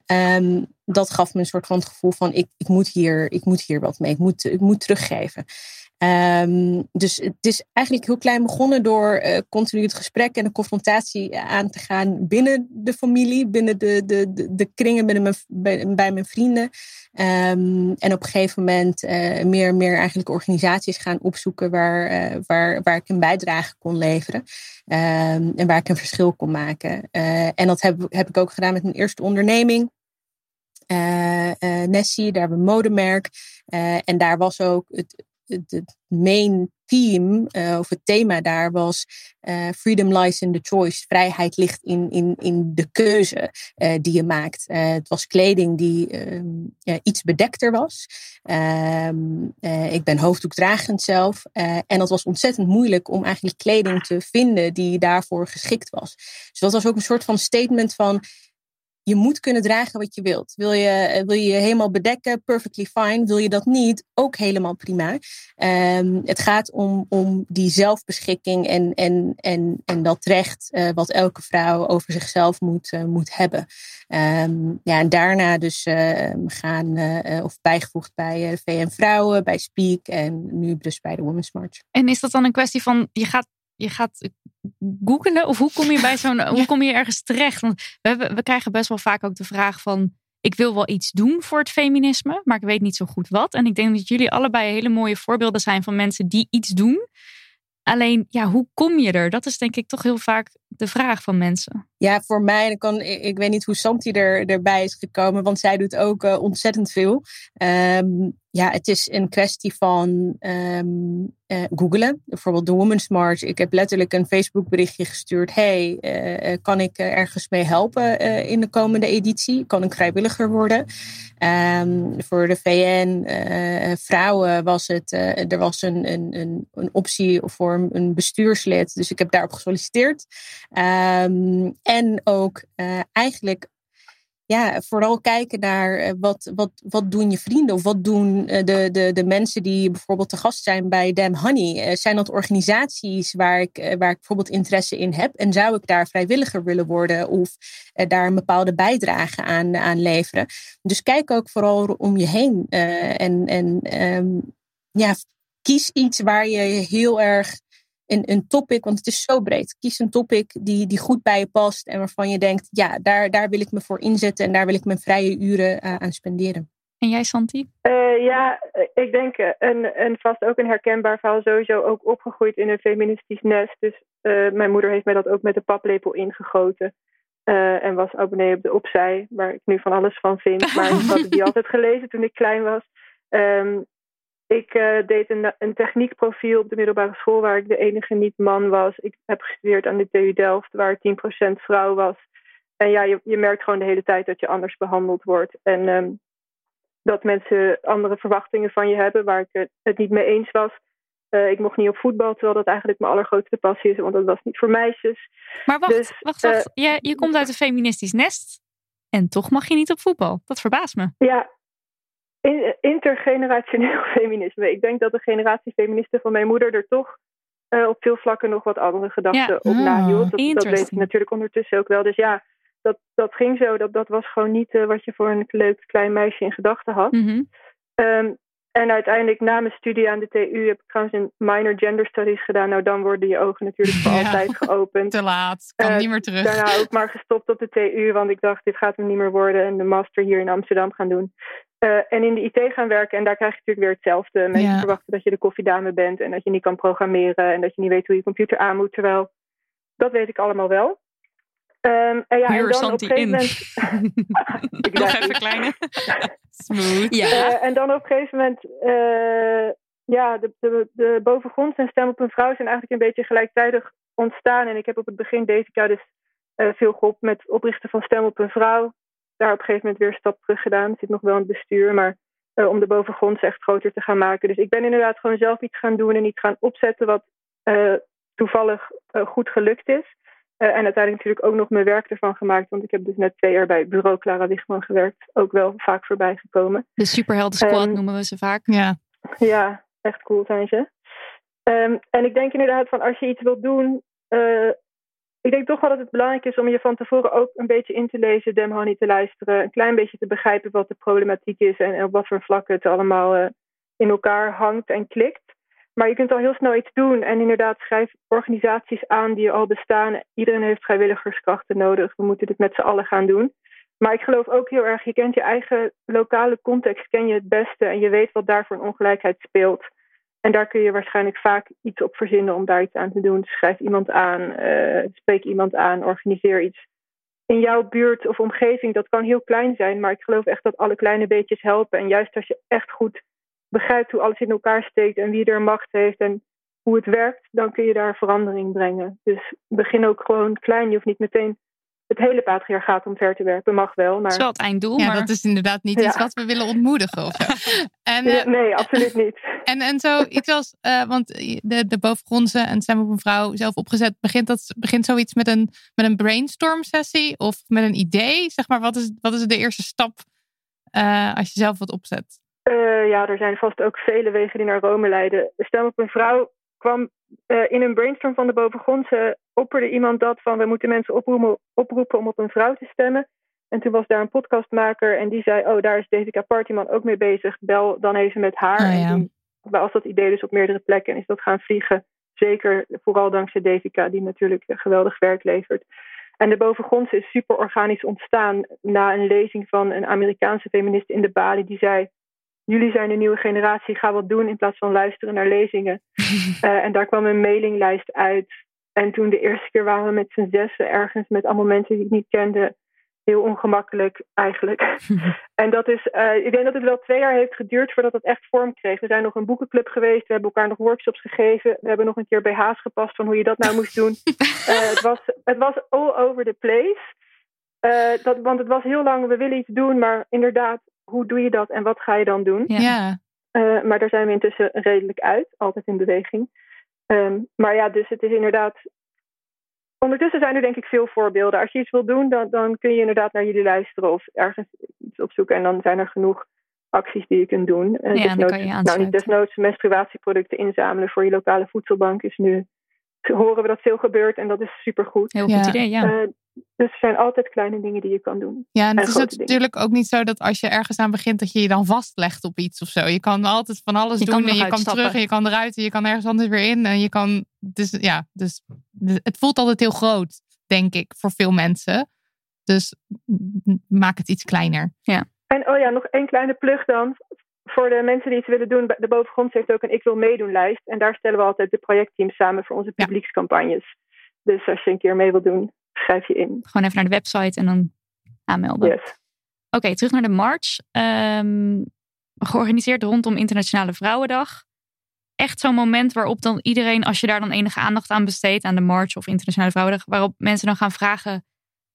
Um, dat gaf me een soort van het gevoel van ik, ik, moet, hier, ik moet hier wat mee, ik moet, ik moet teruggeven. Um, dus het is eigenlijk heel klein begonnen door uh, continu het gesprek en de confrontatie aan te gaan binnen de familie, binnen de, de, de, de kringen binnen mijn, bij, mijn vrienden. Um, en op een gegeven moment uh, meer meer eigenlijk organisaties gaan opzoeken waar, waar, waar ik een bijdrage kon leveren. Um, en waar ik een verschil kon maken. en dat heb, heb ik ook gedaan met mijn eerste onderneming. Nessie, daar hebben we een modemerk. en daar was ook het, het main theme, uh, of het thema daar was uh, freedom lies in the choice. Vrijheid ligt in, in, in de keuze uh, die je maakt. het was kleding die um, iets bedekter was. Ehm, ik ben hoofddoekdragend zelf. en dat was ontzettend moeilijk om eigenlijk kleding te vinden die daarvoor geschikt was. Dus dat was ook een soort van statement van je moet kunnen dragen wat je wilt. Wil je eh, wil je, helemaal bedekken, perfectly fine. Wil je dat niet, ook helemaal prima. Um, het gaat om, om die zelfbeschikking en, en, en, en dat recht uh, wat elke vrouw over zichzelf moet, uh, moet hebben. Um, ja, en daarna dus uh, gaan, of bijgevoegd bij VN Vrouwen, bij Speak en nu dus bij de Women's March. En is dat dan een kwestie van, je gaat je gaat googelen? Of hoe kom je bij zo'n, hoe kom je ergens terecht? Want we, hebben, we krijgen best wel vaak ook de vraag van, ik wil wel iets doen voor het feminisme, maar ik weet niet zo goed wat. En ik denk dat jullie allebei hele mooie voorbeelden zijn van mensen die iets doen. Alleen, ja, hoe kom je er? Dat is denk ik toch heel vaak de vraag van mensen. Ja, voor mij, kan, ik, weet niet hoe Santi er, erbij is gekomen, want zij doet ook uh, ontzettend veel. Um, ja, het is een kwestie van um, uh, googlen. Bijvoorbeeld de Women's March. Ik heb letterlijk een Facebook berichtje gestuurd. Hey, uh, kan ik ergens mee helpen in de komende editie? Kan ik vrijwilliger worden? Um, voor de VN vrouwen was het, er was een, een, een, een optie voor een bestuurslid. Dus ik heb daarop gesolliciteerd. Um, en ook eigenlijk ja, vooral kijken naar eh, wat, wat, wat doen je vrienden of wat doen eh, de, de, de mensen die bijvoorbeeld te gast zijn bij Damn Honey. Eh, zijn dat organisaties waar ik, waar ik bijvoorbeeld interesse in heb? En zou ik daar vrijwilliger willen worden of daar een bepaalde bijdrage aan, aan leveren? Dus kijk ook vooral om je heen en, en um, ja, kies iets waar je heel erg een, een topic, want het is zo breed. Kies een topic die, die goed bij je past en waarvan je denkt, ja, daar, daar wil ik me voor inzetten en daar wil ik mijn vrije uren uh, aan spenderen. En jij, Santi? Uh, ja, ik denk een, een vast ook een herkenbaar verhaal. Sowieso ook opgegroeid in een feministisch nest. Dus uh, mijn moeder heeft mij dat ook met de paplepel ingegoten. Uh, en was abonnee op de Opzij, waar ik nu van alles van vind. Maar ik had die altijd gelezen toen ik klein was. Um, ik uh, deed een, een techniekprofiel op de middelbare school waar ik de enige niet-man was. Ik heb gestudeerd aan de TU Delft waar 10% vrouw was. En ja, je, je merkt gewoon de hele tijd dat je anders behandeld wordt. En um, dat mensen andere verwachtingen van je hebben waar ik het, niet mee eens was. Uh, ik mocht niet op voetbal, terwijl dat eigenlijk mijn allergrootste passie is, want dat was niet voor meisjes. Maar wacht, dus, wacht, wacht. Uh, je, je komt uit een feministisch nest en toch mag je niet op voetbal. Dat verbaast me. Ja, intergenerationeel feminisme. Ik denk dat de generatie feministen van mijn moeder er toch uh, op veel vlakken nog wat andere gedachten op nahield. Dat, dat weet ik natuurlijk ondertussen ook wel. Dus ja, dat, dat ging zo. Dat, dat was gewoon niet uh, wat je voor een leuk klein meisje in gedachten had. Mm -hmm. um, en uiteindelijk na mijn studie aan de TU heb ik trouwens een minor gender studies gedaan. Nou, dan worden je ogen natuurlijk voor ja. altijd geopend. Te laat, kan uh, niet meer terug. Daarna ook maar gestopt op de TU, want ik dacht, dit gaat hem niet meer worden. En de master hier in Amsterdam gaan doen. Uh, en in de IT gaan werken. En daar krijg je natuurlijk weer hetzelfde. Mensen ja. verwachten dat je de koffiedame bent en dat je niet kan programmeren en dat je niet weet hoe je computer aan moet. Terwijl dat weet ik allemaal wel. Um, en ja, en dan op een gegeven moment. Nog even kleiner. Smooth. Ja. Uh, en dan op een gegeven moment. Uh, ja, de, de, de bovengronds en stem op een vrouw zijn eigenlijk een beetje gelijktijdig ontstaan. En ik heb op het begin deze jaar dus uh, veel geholpen met oprichten van Stem op een Vrouw. Daar op een gegeven moment weer een stap terug gedaan. Zit nog wel in het bestuur, maar om de bovengronds echt groter te gaan maken. Dus ik ben inderdaad gewoon zelf iets gaan doen en iets gaan opzetten wat toevallig goed gelukt is. Uh, en uiteindelijk natuurlijk ook nog mijn werk ervan gemaakt. Want ik heb dus net twee jaar bij bureau Clara Wichman gewerkt. Ook wel vaak voorbij gekomen. De superhelden squad um, noemen we ze vaak. Ja, ja echt cool zijn ze. Um, en ik denk inderdaad van als je iets wilt doen... Ik denk toch wel dat het belangrijk is om je van tevoren ook een beetje in te lezen, Dem Honey te luisteren, een klein beetje te begrijpen wat de problematiek is en op wat voor vlakken het allemaal uh, in elkaar hangt en klikt. Maar je kunt al heel snel iets doen en inderdaad schrijf organisaties aan die al bestaan. Iedereen heeft vrijwilligerskrachten nodig. We moeten dit met z'n allen gaan doen. Maar ik geloof ook heel erg, je kent je eigen lokale context, ken je het beste en je weet wat daar voor een ongelijkheid speelt. En daar kun je waarschijnlijk vaak iets op verzinnen om daar iets aan te doen. schrijf iemand aan, uh, spreek iemand aan, organiseer iets. In jouw buurt of omgeving, dat kan heel klein zijn, maar ik geloof echt dat alle kleine beetjes helpen. En juist als je echt goed begrijpt hoe alles in elkaar steekt en wie er macht heeft en hoe het werkt, dan kun je daar verandering brengen. Dus begin ook gewoon klein. Je hoeft niet meteen het hele patriarchaat omver te werpen. Mag wel, maar... Dat is wel het einddoel, ja, maar... dat is inderdaad niet iets wat we willen ontmoedigen. Of en, uh, nee, absoluut niet. En, en zo iets als... Uh, want de, de bovengrondse en Samen op een vrouw zelf opgezet... begint, dat, begint zoiets met een, met een brainstorm sessie of met een idee? Zeg maar, wat is, wat is de eerste stap uh, als je zelf wat opzet? Uh, ja, er zijn vast ook vele wegen die naar Rome leiden. Stem op een vrouw kwam uh, in een brainstorm van de bovengrondse opperde iemand dat van we moeten mensen oproepen, oproepen om op een vrouw te stemmen. En toen was daar een podcastmaker en die zei, oh daar is Jessica Partyman ook mee bezig, bel dan even met haar. Oh, ja. En was dat idee dus op meerdere plekken en is dat gaan vliegen. Zeker vooral dankzij Devika, die natuurlijk geweldig werk levert. En de bovengrondse is super organisch ontstaan na een lezing van een Amerikaanse feminist in de Bali die zei jullie zijn de nieuwe generatie, ga wat doen in plaats van luisteren naar lezingen. uh, en daar kwam een mailinglijst uit. En toen de eerste keer waren we met z'n zessen ergens met allemaal mensen die ik niet kende. Heel ongemakkelijk eigenlijk. en dat is, uh, ik denk dat het wel twee jaar heeft geduurd voordat het echt vorm kreeg. We zijn nog een boekenclub geweest, we hebben elkaar nog workshops gegeven. We hebben nog een keer BH's gepast van hoe je dat nou moest doen. uh, het, was, het was all over the place. Uh, dat, want het was heel lang, we willen iets doen, maar inderdaad, hoe doe je dat en wat ga je dan doen? Ja. Uh, maar daar zijn we intussen redelijk uit, altijd in beweging. Um, maar ja, dus het is inderdaad. Ondertussen zijn er denk ik veel voorbeelden. Als je iets wil doen, dan, dan kun je inderdaad naar jullie luisteren of ergens iets opzoeken. En dan zijn er genoeg acties die je kunt doen. Uh, ja, dan kan je nou, niet desnoods menstruatieproducten inzamelen voor je lokale voedselbank is nu. Horen we dat veel gebeurt en dat is supergoed. Heel goed idee, ja. Uh, dus er zijn altijd kleine dingen die je kan doen. Ja, en het is natuurlijk ook niet zo dat als je ergens aan begint, dat je je dan vastlegt op iets of zo. Je kan altijd van alles Je doen en je kan terug en je kan eruit en je kan ergens anders weer in. En je kan, dus ja, dus het voelt altijd heel groot, denk ik, voor veel mensen. Dus maak het iets kleiner. En oh ja, nog één kleine plug dan. Voor de mensen die iets willen doen, de bovengrond heeft ook een Ik wil meedoen lijst. En daar stellen we altijd de projectteams samen voor onze publiekscampagnes. Dus als je een keer mee wilt doen, schrijf je in. Gewoon even naar de website en dan aanmelden. Yes. Oké, terug naar de march. Ehm, georganiseerd rondom Internationale Vrouwendag. Echt zo'n moment waarop dan iedereen, als je daar dan enige aandacht aan besteedt, aan de march of Internationale Vrouwendag, waarop mensen dan gaan vragen: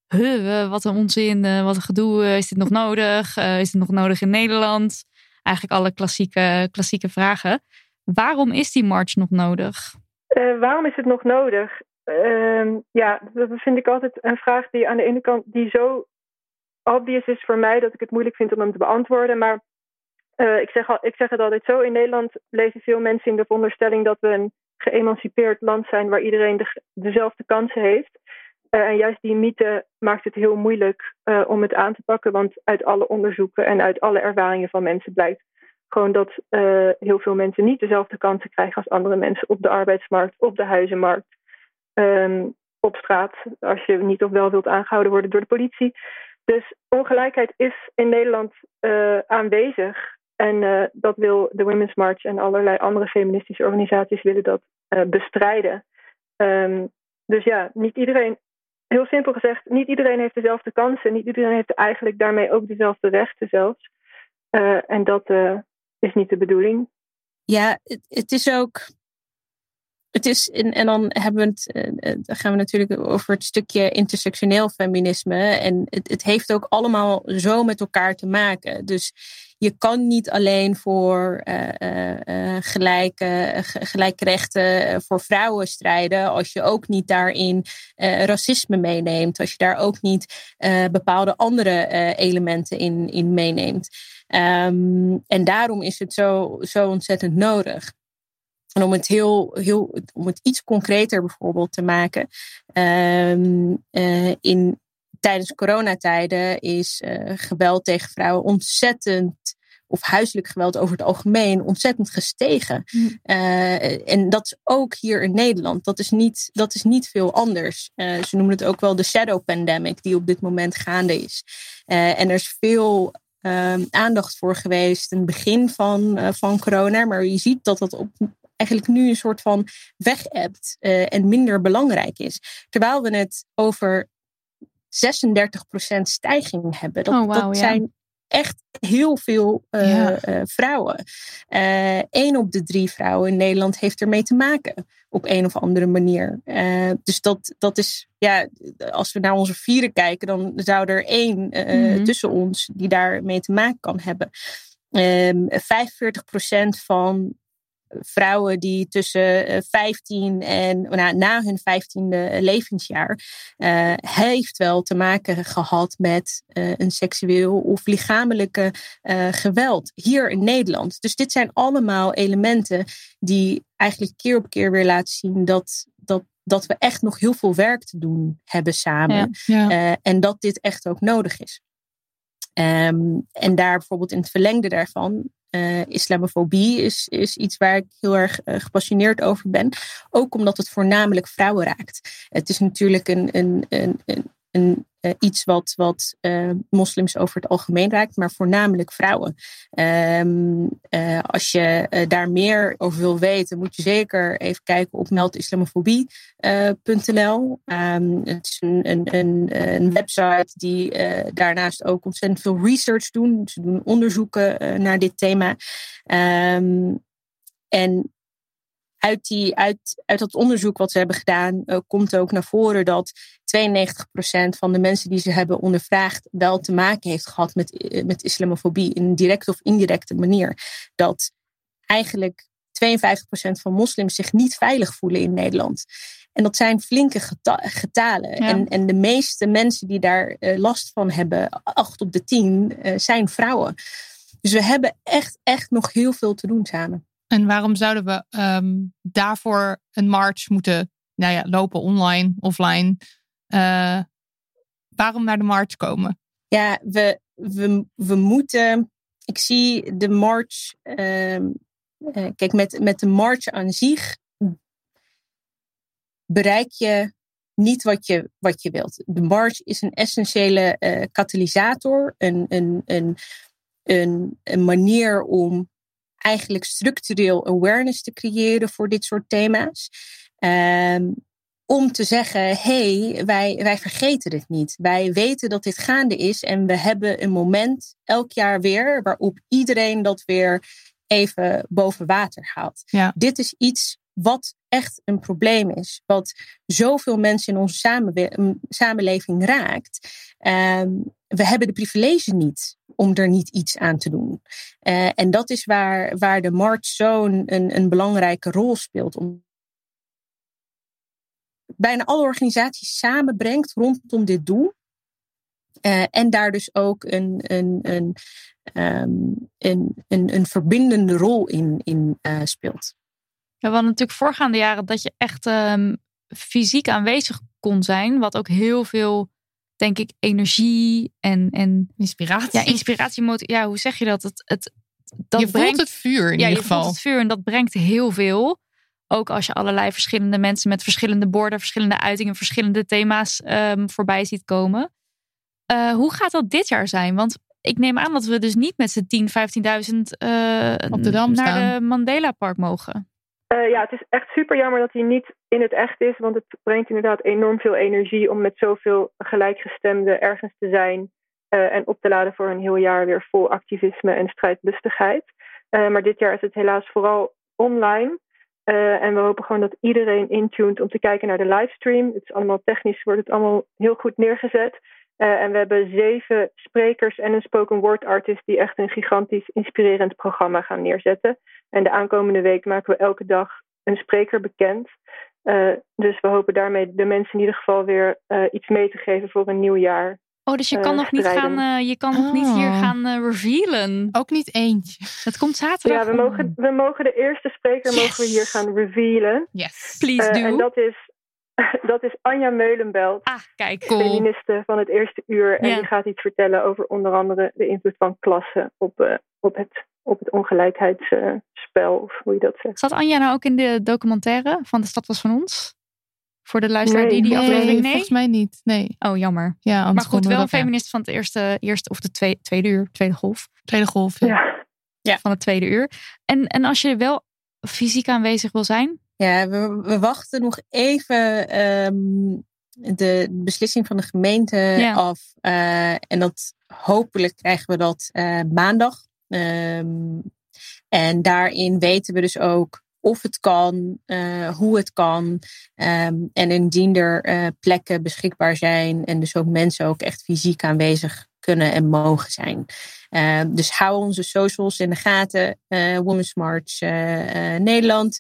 huh, wat een onzin, eh, wat een gedoe, eh, is dit nog nodig? Eh, is dit nog nodig in Nederland? Eigenlijk alle klassieke, klassieke vragen. Waarom is die march nog nodig? Eh, waarom is het nog nodig? Ehm, ja, dat vind ik altijd een vraag die aan de ene kant die zo obvious is voor mij dat ik het moeilijk vind om hem te beantwoorden. Maar eh, ik, zeg al, ik zeg het altijd zo: in Nederland leven veel mensen in de veronderstelling dat we een geëmancipeerd land zijn waar iedereen de, dezelfde kansen heeft. Uh, en juist die mythe maakt het heel moeilijk uh, om het aan te pakken, want uit alle onderzoeken en uit alle ervaringen van mensen blijkt gewoon dat uh, heel veel mensen niet dezelfde kansen krijgen als andere mensen op de arbeidsmarkt, op de huizenmarkt, um, op straat, als je niet of wel wilt aangehouden worden door de politie. Dus ongelijkheid is in Nederland aanwezig. En dat wil de Women's March en allerlei andere feministische organisaties willen dat bestrijden. Um, dus ja, niet iedereen, heel simpel gezegd, niet iedereen heeft dezelfde kansen. Niet iedereen heeft eigenlijk daarmee ook dezelfde rechten zelfs. Uh, en dat is niet de bedoeling. Ja, het, het is ook. Het is, en, dan hebben we het, uh, dan gaan we natuurlijk over het stukje intersectioneel feminisme. En het, het heeft ook allemaal zo met elkaar te maken. Dus je kan niet alleen voor uh, gelijke, gelijke rechten voor vrouwen strijden. als je ook niet daarin racisme meeneemt. Als je daar ook niet bepaalde andere elementen in, in meeneemt. Um, en daarom is het zo, zo ontzettend nodig. En om het, heel, heel, om het iets concreter bijvoorbeeld te maken. Um, uh, in, tijdens coronatijden is uh, geweld tegen vrouwen ontzettend of huiselijk geweld over het algemeen ontzettend gestegen. Uh, en dat is ook hier in Nederland. Dat is niet, dat is niet veel anders. Ze noemen het ook wel de shadow pandemic die op dit moment gaande is. En er is veel aandacht voor geweest in het begin van, van corona. Maar je ziet dat dat op, eigenlijk nu een soort van weg hebt en minder belangrijk is. Terwijl we het over 36% stijging hebben. Dat, oh, wow, dat zijn echt heel veel uh, ja. uh, vrouwen. Eén op de drie vrouwen in Nederland heeft ermee te maken. Op een of andere manier. dus dat, dat is, ja, als we naar onze vieren kijken, dan zou er één mm -hmm. tussen ons die daarmee te maken kan hebben. Um, 45% van vrouwen die tussen 15 en nou, na hun 15e levensjaar uh, heeft wel te maken gehad met uh, een seksueel of lichamelijke uh, geweld hier in Nederland. Dus dit zijn allemaal elementen die eigenlijk keer op keer weer laten zien dat, dat, dat we echt nog heel veel werk te doen hebben samen. Ja, ja. en dat dit echt ook nodig is. Um, en daar bijvoorbeeld in het verlengde daarvan uh, islamofobie is, is iets waar ik heel erg uh, gepassioneerd over ben. Ook omdat het voornamelijk vrouwen raakt. Het is natuurlijk een, een, een, een uh, iets wat, wat uh, moslims over het algemeen raakt, maar voornamelijk vrouwen. Um, uh, als je daar meer over wil weten, moet je zeker even kijken op meldislamofobie.nl. Um, het is een, een, een, website die daarnaast ook ontzettend veel research doen. Ze doen onderzoeken naar dit thema. Um, en uit, die, uit, uit dat onderzoek wat ze hebben gedaan, uh, komt ook naar voren dat 92% van de mensen die ze hebben ondervraagd wel te maken heeft gehad met, uh, met islamofobie in een directe of indirecte manier. Dat eigenlijk 52% van moslims zich niet veilig voelen in Nederland. En dat zijn flinke geta getalen. Ja. En, en de meeste mensen die daar uh, last van hebben, 8 op de 10, zijn vrouwen. Dus we hebben echt, echt nog heel veel te doen samen. En waarom zouden we um, daarvoor een march moeten nou ja, lopen, online, offline? Uh, waarom naar de march komen? Ja, we, we, we moeten. Ik zie de march. Uh, uh, kijk, met, met de march aan zich bereik je niet wat je, wat je wilt. De march is een essentiële uh, katalysator, een, een, een, een manier om eigenlijk structureel awareness te creëren voor dit soort thema's. Um, om te zeggen, hé, hey, wij, wij vergeten het niet. Wij weten dat dit gaande is en we hebben een moment elk jaar weer waarop iedereen dat weer even boven water haalt. Ja. Dit is iets wat echt een probleem is, wat zoveel mensen in onze samenleving raakt. Um, we hebben de privilege niet om er niet iets aan te doen. Uh, en dat is waar, waar de march zo'n een, een belangrijke rol speelt. Om bijna alle organisaties samenbrengt rondom dit doel. Uh, en daar dus ook een, een, een, um, een, een, een verbindende rol in, in uh, speelt. We hadden natuurlijk voorgaande jaren dat je echt um, fysiek aanwezig kon zijn, wat ook heel veel denk ik, energie en, en inspiratie. Ja, inspiratie. Ja, hoe zeg je dat? Het, het, dat je brengt, voelt het vuur in ja, ieder geval. Je voelt het vuur en dat brengt heel veel. Ook als je allerlei verschillende mensen met verschillende borden, verschillende uitingen, verschillende thema's um, voorbij ziet komen. Uh, hoe gaat dat dit jaar zijn? Want ik neem aan dat we dus niet met z'n 10, 15.000 uh, naar staan. de Mandela Park mogen. Uh, ja, het is echt super jammer dat hij niet in het echt is, want het brengt inderdaad enorm veel energie om met zoveel gelijkgestemden ergens te zijn uh, en op te laden voor een heel jaar weer vol activisme en strijdlustigheid. Uh, maar dit jaar is het helaas vooral online. en we hopen gewoon dat iedereen intuned om te kijken naar de livestream. Het is allemaal technisch, wordt het allemaal heel goed neergezet. En we hebben zeven sprekers en een spoken word artist die echt een gigantisch inspirerend programma gaan neerzetten. En de aankomende week maken we elke dag een spreker bekend. Uh, dus we hopen daarmee de mensen in ieder geval weer uh, iets mee te geven voor een nieuw jaar. Oh, dus je kan eh, nog niet gaan, eh, je kan nog niet hier Oh. gaan eh, revealen. Ook niet eentje. Het komt zaterdag. Ja, we mogen, we mogen de eerste spreker Yes. mogen we hier gaan revealen. Yes. Please Eh, do. en dat is, dat is Anja Meulenbelt, Ah, kijk. Cool. feministe van het eerste uur. En Ja. die gaat iets vertellen over onder andere de invloed van klasse op, eh, op het, op het ongelijkheidsspel, of hoe je dat zegt. Zat Anja nou ook in de documentaire van De Stad Was Van Ons? Voor de luisteraar die die Nee, aflevering... Nee? volgens mij niet. Nee. Oh, jammer. Ja, Maar goed, wel een ja. feminist van het eerste, eerste of de tweede, tweede uur, tweede golf. Tweede golf. Ja. Ja. Van het tweede uur. En, en als je wel fysiek aanwezig wil zijn, Ja, we, we wachten nog even ehm, de beslissing van de gemeente Ja. af. Eh, en dat hopelijk krijgen we dat eh, maandag. Ehm, en daarin weten we dus ook of het kan, eh, hoe het kan. Ehm, en indien er plekken beschikbaar zijn en dus ook mensen ook echt fysiek aanwezig kunnen en mogen zijn. Ehm, dus hou onze socials in de gaten. Women's March Nederland.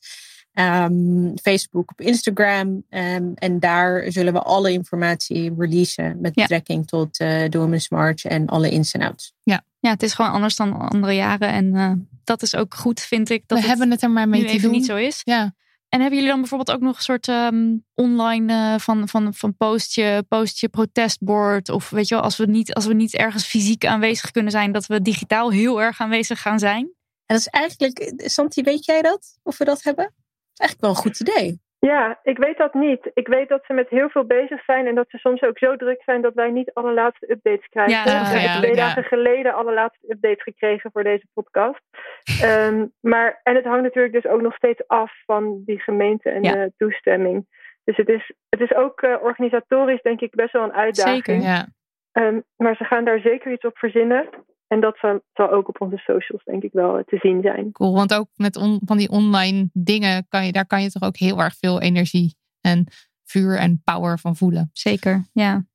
Ehm, Facebook, op Instagram. Ehm, en daar zullen we alle informatie releasen met Ja. betrekking tot Women's March en alle ins en outs. ja, het is gewoon anders dan andere jaren. En eh, dat is ook goed, vind ik. Dat we hebben het er maar mee nu te even doen. niet zo is. Ja. En hebben jullie dan bijvoorbeeld ook nog een soort ehm, online eh, van, van, van postje, postje protestbord? Of weet je wel, als we, niet, als we niet ergens fysiek aanwezig kunnen zijn, dat we digitaal heel erg aanwezig gaan zijn? En dat is eigenlijk, Santi, weet jij dat? Of we dat hebben? Eigenlijk wel een goed idee. Ja, ik weet dat niet. Ik weet dat ze met heel veel bezig zijn en dat ze soms ook zo druk zijn dat wij niet alle laatste updates krijgen. Ja, heb ik, twee ja. dagen geleden alle laatste updates gekregen voor deze podcast. Ehm, maar, en het hangt natuurlijk dus ook nog steeds af van die gemeente en Ja. de toestemming. Dus het is, het is ook eh, organisatorisch denk ik best wel een uitdaging. Zeker. Ja. Ehm, maar ze gaan daar zeker iets op verzinnen. En dat zal, zal ook op onze socials denk ik wel eh, te zien zijn. Cool. Want ook met on- van die online dingen, kan je, daar kan je toch ook heel erg veel energie en vuur en power van voelen. Zeker, ja.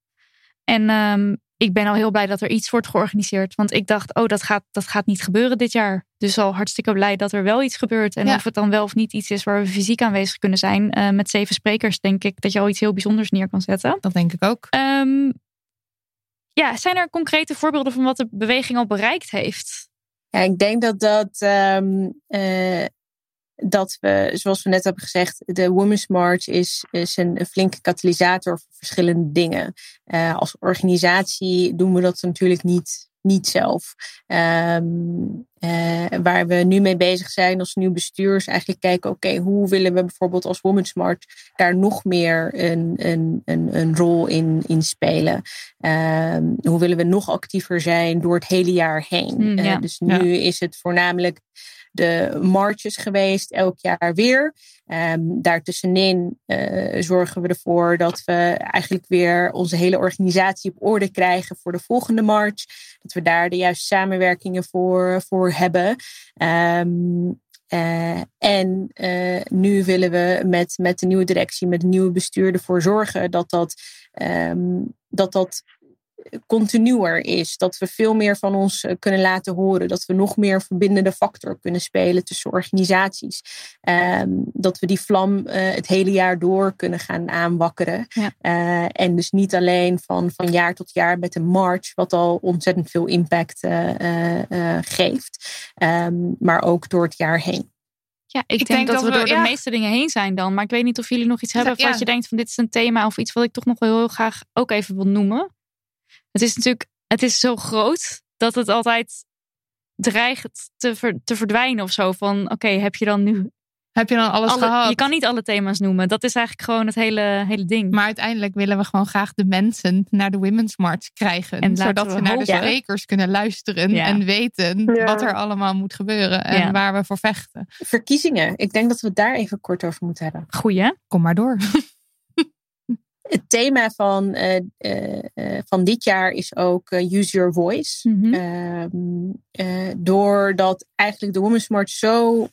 En ehm, ik ben al heel blij dat er iets wordt georganiseerd. Want ik dacht, oh, dat gaat, dat gaat niet gebeuren dit jaar. Dus al hartstikke blij dat er wel iets gebeurt. En Ja. of het dan wel of niet iets is waar we fysiek aanwezig kunnen zijn. eh, met zeven sprekers denk ik dat je al iets heel bijzonders neer kan zetten. Dat denk ik ook. Ehm, ja, zijn er concrete voorbeelden van wat de beweging al bereikt heeft? Ja, ik denk dat dat, ehm, eh, dat we, zoals we net hebben gezegd, de Women's March is, is een, flinke katalysator voor verschillende dingen. Eh, als organisatie doen we dat natuurlijk niet, niet zelf. Ehm, eh, waar we nu mee bezig zijn als nieuw bestuur is eigenlijk kijken, oké, hoe willen we bijvoorbeeld als Women's March daar nog meer een, een, een, een rol in, in spelen? Ehm, hoe willen we nog actiever zijn door het hele jaar heen? Mm, Eh, dus nu is het voornamelijk de marches geweest, elk jaar weer. Ehm, daartussenin eh, zorgen we ervoor dat we eigenlijk weer onze hele organisatie op orde krijgen voor de volgende march. Dat we daar de juiste samenwerkingen voor, voor hebben. Ehm, eh, en eh, nu willen we met, met de nieuwe directie, met de nieuwe bestuur ervoor zorgen dat dat, ehm, dat, dat continuer is. Dat we veel meer van ons eh, kunnen laten horen. Dat we nog meer verbindende factor kunnen spelen tussen organisaties. Ehm, dat we die vlam eh, het hele jaar door kunnen gaan aanwakkeren. Ja. Eh, en dus niet alleen van, van jaar tot jaar met een march, wat al ontzettend veel impact eh, eh, eh, geeft. Ehm, maar ook door het jaar heen. Ja, ik, denk, denk dat, dat we we- door de ja. meeste dingen heen zijn dan. Maar ik weet niet of jullie nog iets hebben Ja. wat je denkt van dit is een thema of iets wat ik toch nog wel heel graag ook even wil noemen. Het is natuurlijk, het is zo groot dat het altijd dreigt te, ver- te verdwijnen of zo. Van oké, heb je dan nu Heb je dan alles alle, gehad? Je kan niet alle thema's noemen. Dat is eigenlijk gewoon het hele, hele ding. Maar uiteindelijk willen we gewoon graag de mensen naar de Women's March krijgen. En zodat we ze naar de sprekers kunnen luisteren Ja. en weten Ja. wat er allemaal moet gebeuren en Ja. waar we voor vechten. Verkiezingen. Ik denk dat we het daar even kort over moeten hebben. Goeie, hè? Kom maar door. Het thema van, eh, eh, eh, van dit jaar is ook Use Your Voice. Ehm, eh, doordat eigenlijk de Women's March zo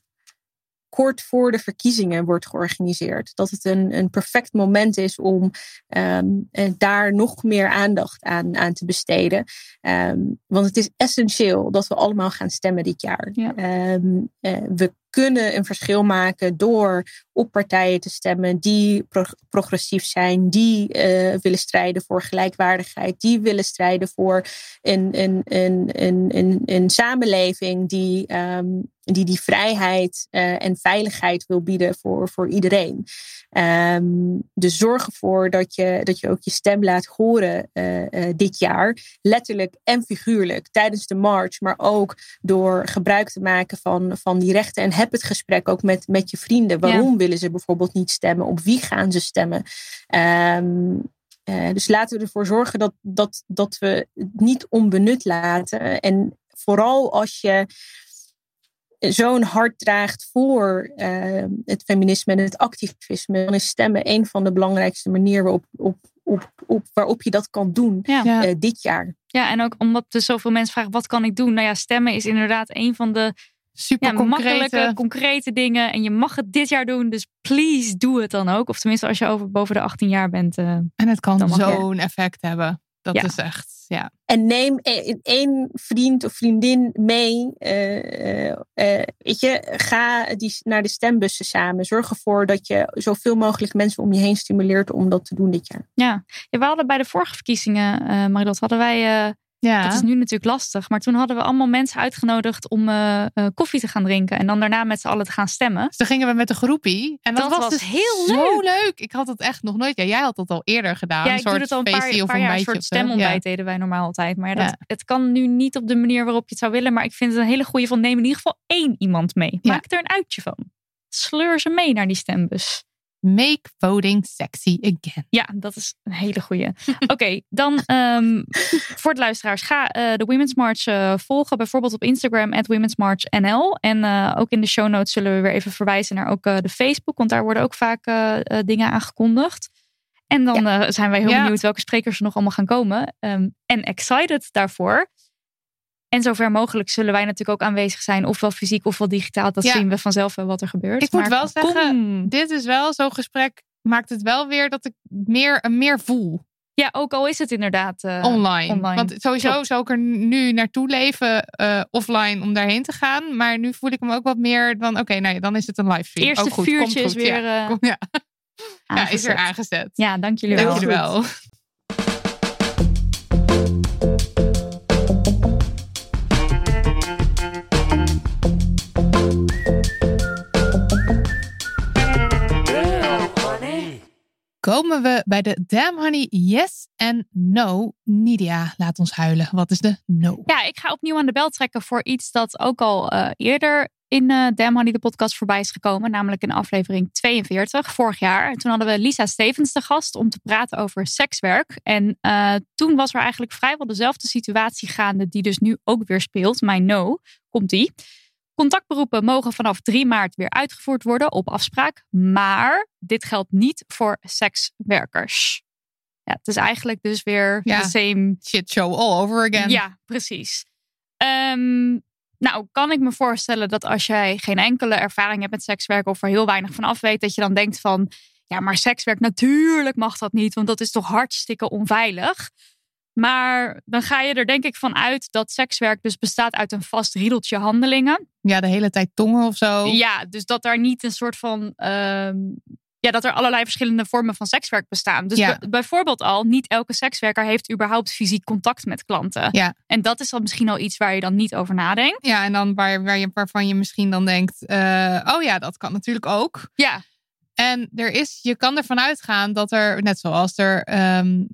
kort voor de verkiezingen wordt georganiseerd. Dat het een, een perfect moment is om ehm, eh, daar nog meer aandacht aan, aan te besteden. Ehm, want het is essentieel dat we allemaal gaan stemmen dit jaar. Ja. Ehm, eh, we kunnen een verschil maken door op partijen te stemmen die progressief zijn, die uh, willen strijden voor gelijkwaardigheid, die willen strijden voor een, een, een, een, een, een samenleving die, um, die die vrijheid uh, en veiligheid wil bieden voor, voor iedereen. Um, dus zorg ervoor dat je, dat je ook je stem laat horen uh, dit jaar, letterlijk en figuurlijk, tijdens de march, maar ook door gebruik te maken van, van die rechten. En heb het gesprek ook met, met je vrienden. Waarom willen ze bijvoorbeeld niet stemmen? Op wie gaan ze stemmen? Um, uh, dus laten we ervoor zorgen dat, dat, dat we het niet onbenut laten. En vooral als je zo'n hart draagt voor uh, het feminisme en het activisme, dan is stemmen een van de belangrijkste manieren waarop, op, op, op, waarop je dat kan doen ja. uh, dit jaar. Ja, en ook omdat er zoveel mensen vragen: wat kan ik doen? Nou ja, stemmen is inderdaad een van de super ja, makkelijke, concrete dingen. En je mag het dit jaar doen, dus please doe het dan ook. Of tenminste, als je over boven de 18 jaar bent. Uh, en het kan zo'n effect hebben. Dat is echt, ja. En neem e-, één vriend of vriendin mee. Uh, uh, weet je, ga die, naar de stembussen samen. Zorg ervoor dat je zoveel mogelijk mensen om je heen stimuleert om dat te doen dit jaar. Ja, ja we hadden bij de vorige verkiezingen, uh, Marilot, hadden wij ja. Dat is nu natuurlijk lastig. Maar toen hadden we allemaal mensen uitgenodigd om uh, koffie te gaan drinken. En dan daarna met z'n allen te gaan stemmen. Dus dan gingen we met de groepie. En dat, was, dus heel zo leuk. Ik had het echt nog nooit. Ja, jij had dat al eerder gedaan. Ja, ik doe het al een paar, of jaar. Een soort stemontbijt deden wij normaal altijd. Maar dat, het kan nu niet op de manier waarop je het zou willen. Maar ik vind het een hele goede van neem in ieder geval één iemand mee. Maak er een uitje van. Sleur ze mee naar die stembus. Make voting sexy again. Ja, dat is een hele goeie. Oké, dan um, voor het luisteraars. Ga uh, de Women's March uh, volgen. Bijvoorbeeld op Instagram, at Women's March NL. En uh, ook in de show notes zullen we weer even verwijzen naar ook de Facebook. Want daar worden ook vaak dingen aangekondigd. En dan ja. zijn wij heel ja. benieuwd welke sprekers er nog allemaal gaan komen. Um, en excited daarvoor. En zover mogelijk zullen wij natuurlijk ook aanwezig zijn, ofwel fysiek ofwel digitaal. Dat zien we vanzelf wel wat er gebeurt. Ik moet wel zeggen, dit is wel zo'n gesprek, maakt het wel weer dat ik meer, meer voel. Ja, ook al is het inderdaad uh, online. online. Want sowieso Klopt. zou ik er nu naartoe leven uh, offline om daarheen te gaan. Maar nu voel ik hem ook wat meer van oké, okay, nou ja, dan is het een livestream. Eerste ook goed, vuurtje is weer ja, uh, kom, ja. ja, is weer aangezet. Ja, dank jullie wel. Dank jullie wel. komen we bij de Damn Honey Yes en No. Nidia, laat ons huilen. Wat is de No? Ja, ik ga opnieuw aan de bel trekken voor iets dat ook al uh, eerder in uh, Damn Honey de podcast voorbij is gekomen. Namelijk in aflevering 42, vorig jaar. En toen hadden we Lisa Stevens te gast om te praten over sekswerk. En uh, toen was er eigenlijk vrijwel dezelfde situatie gaande die dus nu ook weer speelt. Mijn No, komt die. Contactberoepen mogen vanaf 3 maart weer uitgevoerd worden op afspraak. Maar dit geldt niet voor sekswerkers. Ja, het is eigenlijk dus weer ja. the same shit show all over again. Ja, precies. Um, nou, kan ik me voorstellen dat als jij geen enkele ervaring hebt met sekswerk of er heel weinig van af weet, dat je dan denkt van, ja, maar sekswerk natuurlijk mag dat niet, want dat is toch hartstikke onveilig. Maar dan ga je er denk ik van uit dat sekswerk dus bestaat uit een vast riedeltje handelingen. Ja, de hele tijd tongen of zo. Ja, dus dat daar niet een soort van. Um, ja, dat er allerlei verschillende vormen van sekswerk bestaan. Dus ja. bijvoorbeeld al, niet elke sekswerker heeft überhaupt fysiek contact met klanten. Ja. En dat is dan misschien al iets waar je dan niet over nadenkt. Ja, en dan waar, waar je, waarvan je misschien dan denkt: uh, oh ja, dat kan natuurlijk ook. Ja. En er is, je kan ervan uitgaan dat er, net zoals er um,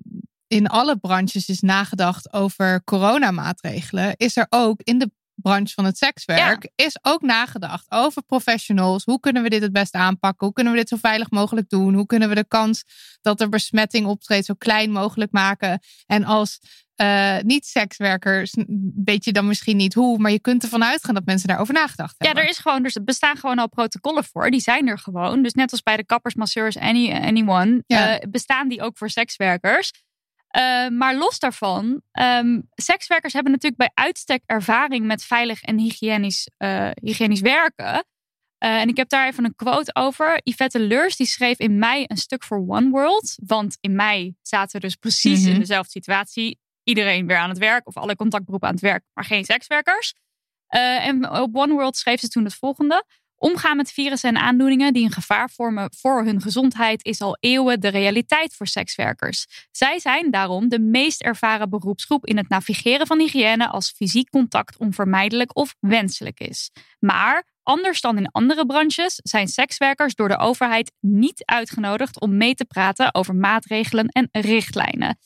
in alle branches is nagedacht over coronamaatregelen, is er ook in de branche van het sekswerk ja. is ook nagedacht over professionals. Hoe kunnen we dit het beste aanpakken? Hoe kunnen we dit zo veilig mogelijk doen? Hoe kunnen we de kans dat er besmetting optreedt zo klein mogelijk maken? En als uh, niet-sekswerkers weet je dan misschien niet hoe, maar je kunt ervan uitgaan dat mensen daarover nagedacht hebben. Ja, er is gewoon, dus er bestaan gewoon al protocollen voor. Die zijn er gewoon. Dus net als bij de kappers, masseurs, any, anyone, ja. uh, bestaan die ook voor sekswerkers. Uh, maar los daarvan, um, sekswerkers hebben natuurlijk bij uitstek ervaring met veilig en hygiënisch, uh, hygiënisch werken. Uh, en ik heb daar even een quote over. Yvette Leurs die schreef in mei een stuk voor One World. Want in mei zaten we dus precies Mhm. in dezelfde situatie. Iedereen weer aan het werk of alle contactberoepen aan het werk, maar geen sekswerkers. En op One World schreef ze toen het volgende. Omgaan met virussen en aandoeningen die een gevaar vormen voor hun gezondheid is al eeuwen de realiteit voor sekswerkers. Zij zijn daarom de meest ervaren beroepsgroep in het navigeren van hygiëne als fysiek contact onvermijdelijk of wenselijk is. Maar anders dan in andere branches zijn sekswerkers door de overheid niet uitgenodigd om mee te praten over maatregelen en richtlijnen.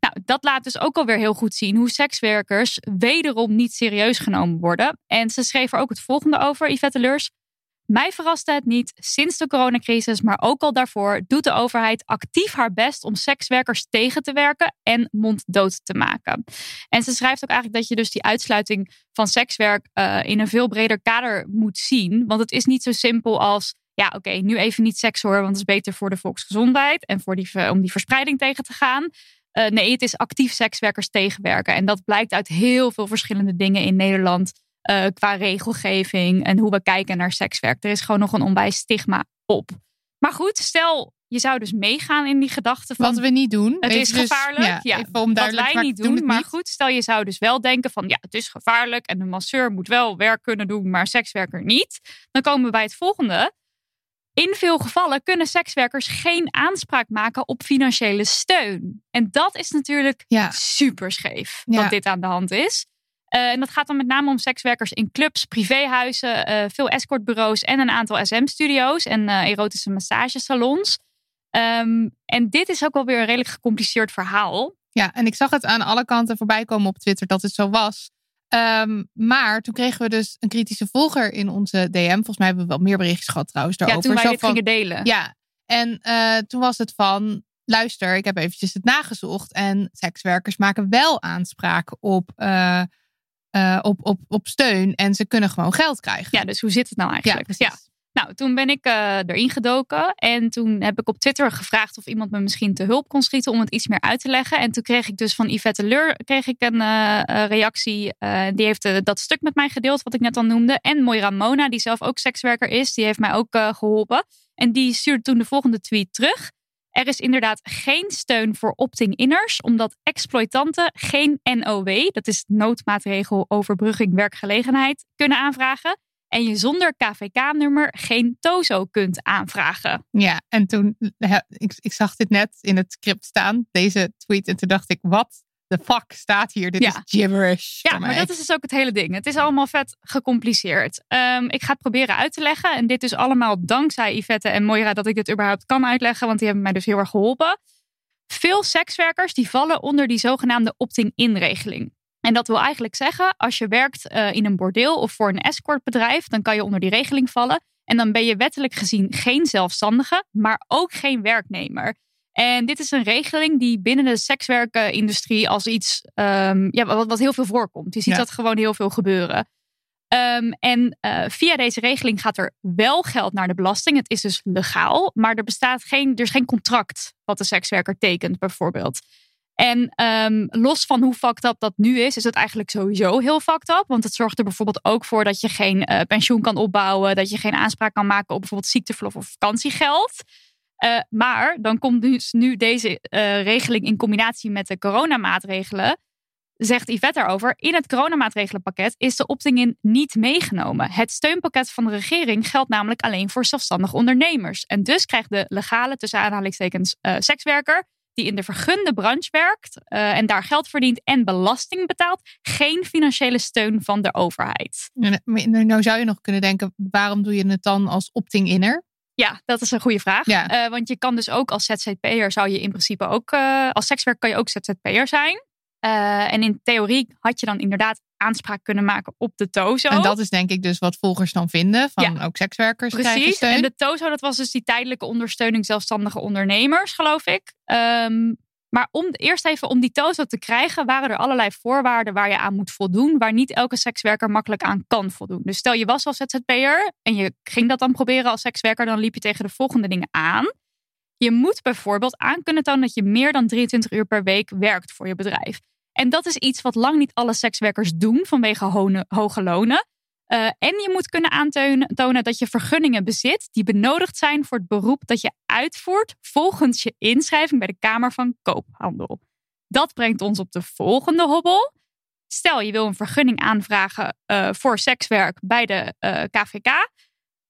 Nou, dat laat dus ook alweer heel goed zien hoe sekswerkers wederom niet serieus genomen worden. En ze schreef er ook het volgende over, Yvette Leurs. Mij verraste het niet. Sinds de coronacrisis, maar ook al daarvoor, doet de overheid actief haar best om sekswerkers tegen te werken en monddood te maken. En ze schrijft ook eigenlijk dat je dus die uitsluiting van sekswerk uh, in een veel breder kader moet zien. Want het is niet zo simpel als ja, oké, nu even niet seks hoor, want het is beter voor de volksgezondheid en voor die, om die verspreiding tegen te gaan. Uh, nee, het is actief sekswerkers tegenwerken. En dat blijkt uit heel veel verschillende dingen in Nederland. Uh, qua regelgeving en hoe we kijken naar sekswerk. Er is gewoon nog een onwijs stigma op. Maar goed, stel je zou dus meegaan in die gedachte van... Wat we niet doen. Het is dus, gevaarlijk. Ja, ja wat wij niet doen. Maar niet. goed, stel je zou dus wel denken van... ja, het is gevaarlijk en de masseur moet wel werk kunnen doen... maar sekswerker niet. Dan komen we bij het volgende. In veel gevallen kunnen sekswerkers geen aanspraak maken op financiële steun. En dat is natuurlijk ja. super scheef dat dit aan de hand is. Uh, en dat gaat dan met name om sekswerkers in clubs, privéhuizen, uh, veel escortbureaus en een aantal SM-studio's en uh, erotische massagesalons. Um, en dit is ook wel weer een redelijk gecompliceerd verhaal. Ja, en ik zag het aan alle kanten voorbij komen op Twitter dat het zo was. Um, maar toen kregen we dus een kritische volger in onze DM. Volgens mij hebben we wel meer berichtjes gehad trouwens daarover. Ja, toen wij zo dit van, gingen delen. Ja, en toen was het van... Luister, ik heb eventjes het nagezocht. En sekswerkers maken wel aanspraak op, uh, uh, op, op, op steun. En ze kunnen gewoon geld krijgen. Ja, dus hoe zit het nou eigenlijk? Ja. Nou, toen ben ik uh, erin gedoken. En toen heb ik op Twitter gevraagd of iemand me misschien te hulp kon schieten om het iets meer uit te leggen. En toen kreeg ik dus van Yvette Leur kreeg ik een uh, reactie. Die heeft dat stuk met mij gedeeld, wat ik net al noemde. En Moira Mona, die zelf ook sekswerker is, die heeft mij ook geholpen. En die stuurde toen de volgende tweet terug. Er is inderdaad geen steun voor opting-inners, omdat exploitanten geen NOW, dat is noodmaatregel overbrugging werkgelegenheid, kunnen aanvragen en je zonder KVK-nummer geen TOZO kunt aanvragen. Ja, en toen, ik, ik zag dit net in het script staan, deze tweet, en toen dacht ik, wat de fuck staat hier? Dit ja. is gibberish. Ja, maar dat is dus ook het hele ding. Het is allemaal vet gecompliceerd. Um, ik ga het proberen uit te leggen. En dit is allemaal dankzij Yvette en Moira dat ik dit überhaupt kan uitleggen, want die hebben mij dus heel erg geholpen. Veel sekswerkers die vallen onder die zogenaamde opting-in-regeling. En dat wil eigenlijk zeggen, als je werkt uh, in een bordeel of voor een escortbedrijf, dan kan je onder die regeling vallen. En dan ben je wettelijk gezien geen zelfstandige, maar ook geen werknemer. En dit is een regeling die binnen de sekswerkindustrie als iets, um, ja, wat, wat, heel veel voorkomt. Je ziet Ja. dat gewoon heel veel gebeuren. Um, en uh, via deze regeling gaat er wel geld naar de belasting. Het is dus legaal, maar er bestaat geen, er is geen contract wat de sekswerker tekent, bijvoorbeeld. En um, los van hoe fucked up dat nu is, is het eigenlijk sowieso heel fucked up. Want het zorgt er bijvoorbeeld ook voor dat je geen uh, pensioen kan opbouwen, dat je geen aanspraak kan maken op bijvoorbeeld ziekteverlof of vakantiegeld. Uh, maar dan komt dus nu deze uh, regeling in combinatie met de coronamaatregelen. Zegt Yvette daarover. In het coronamaatregelenpakket is de opting-in niet meegenomen. Het steunpakket van de regering geldt namelijk alleen voor zelfstandige ondernemers. En dus krijgt de legale, tussen aanhalingstekens, uh, sekswerker die in de vergunde branche werkt en daar geld verdient en belasting betaalt, geen financiële steun van de overheid. Nou, nou zou je nog kunnen denken, waarom doe je het dan als opting-inner? Ja, dat is een goede vraag. Ja. Uh, want je kan dus ook als ZZP'er zou je in principe ook, uh, als sekswerker kan je ook ZZP'er zijn. Uh, en in theorie had je dan inderdaad aanspraak kunnen maken op de TOZO. En dat is denk ik dus wat volgers dan vinden. Van Ja. ook sekswerkers Precies. En de TOZO, dat was dus die tijdelijke ondersteuning zelfstandige ondernemers, geloof ik. Um, maar om eerst even om die TOZO te krijgen, waren er allerlei voorwaarden waar je aan moet voldoen, waar niet elke sekswerker makkelijk aan kan voldoen. Dus stel je was als ZZP'er en je ging dat dan proberen als sekswerker, dan liep je tegen de volgende dingen aan. Je moet bijvoorbeeld aan kunnen tonen dat je meer dan 23 uur per week werkt voor je bedrijf. En dat is iets wat lang niet alle sekswerkers doen vanwege ho hoge lonen. Uh, en je moet kunnen aantonen dat je vergunningen bezit die benodigd zijn voor het beroep dat je uitvoert volgens je inschrijving bij de Kamer van Koophandel. Dat brengt ons op de volgende hobbel. Stel je wil een vergunning aanvragen uh, voor sekswerk bij de KVK.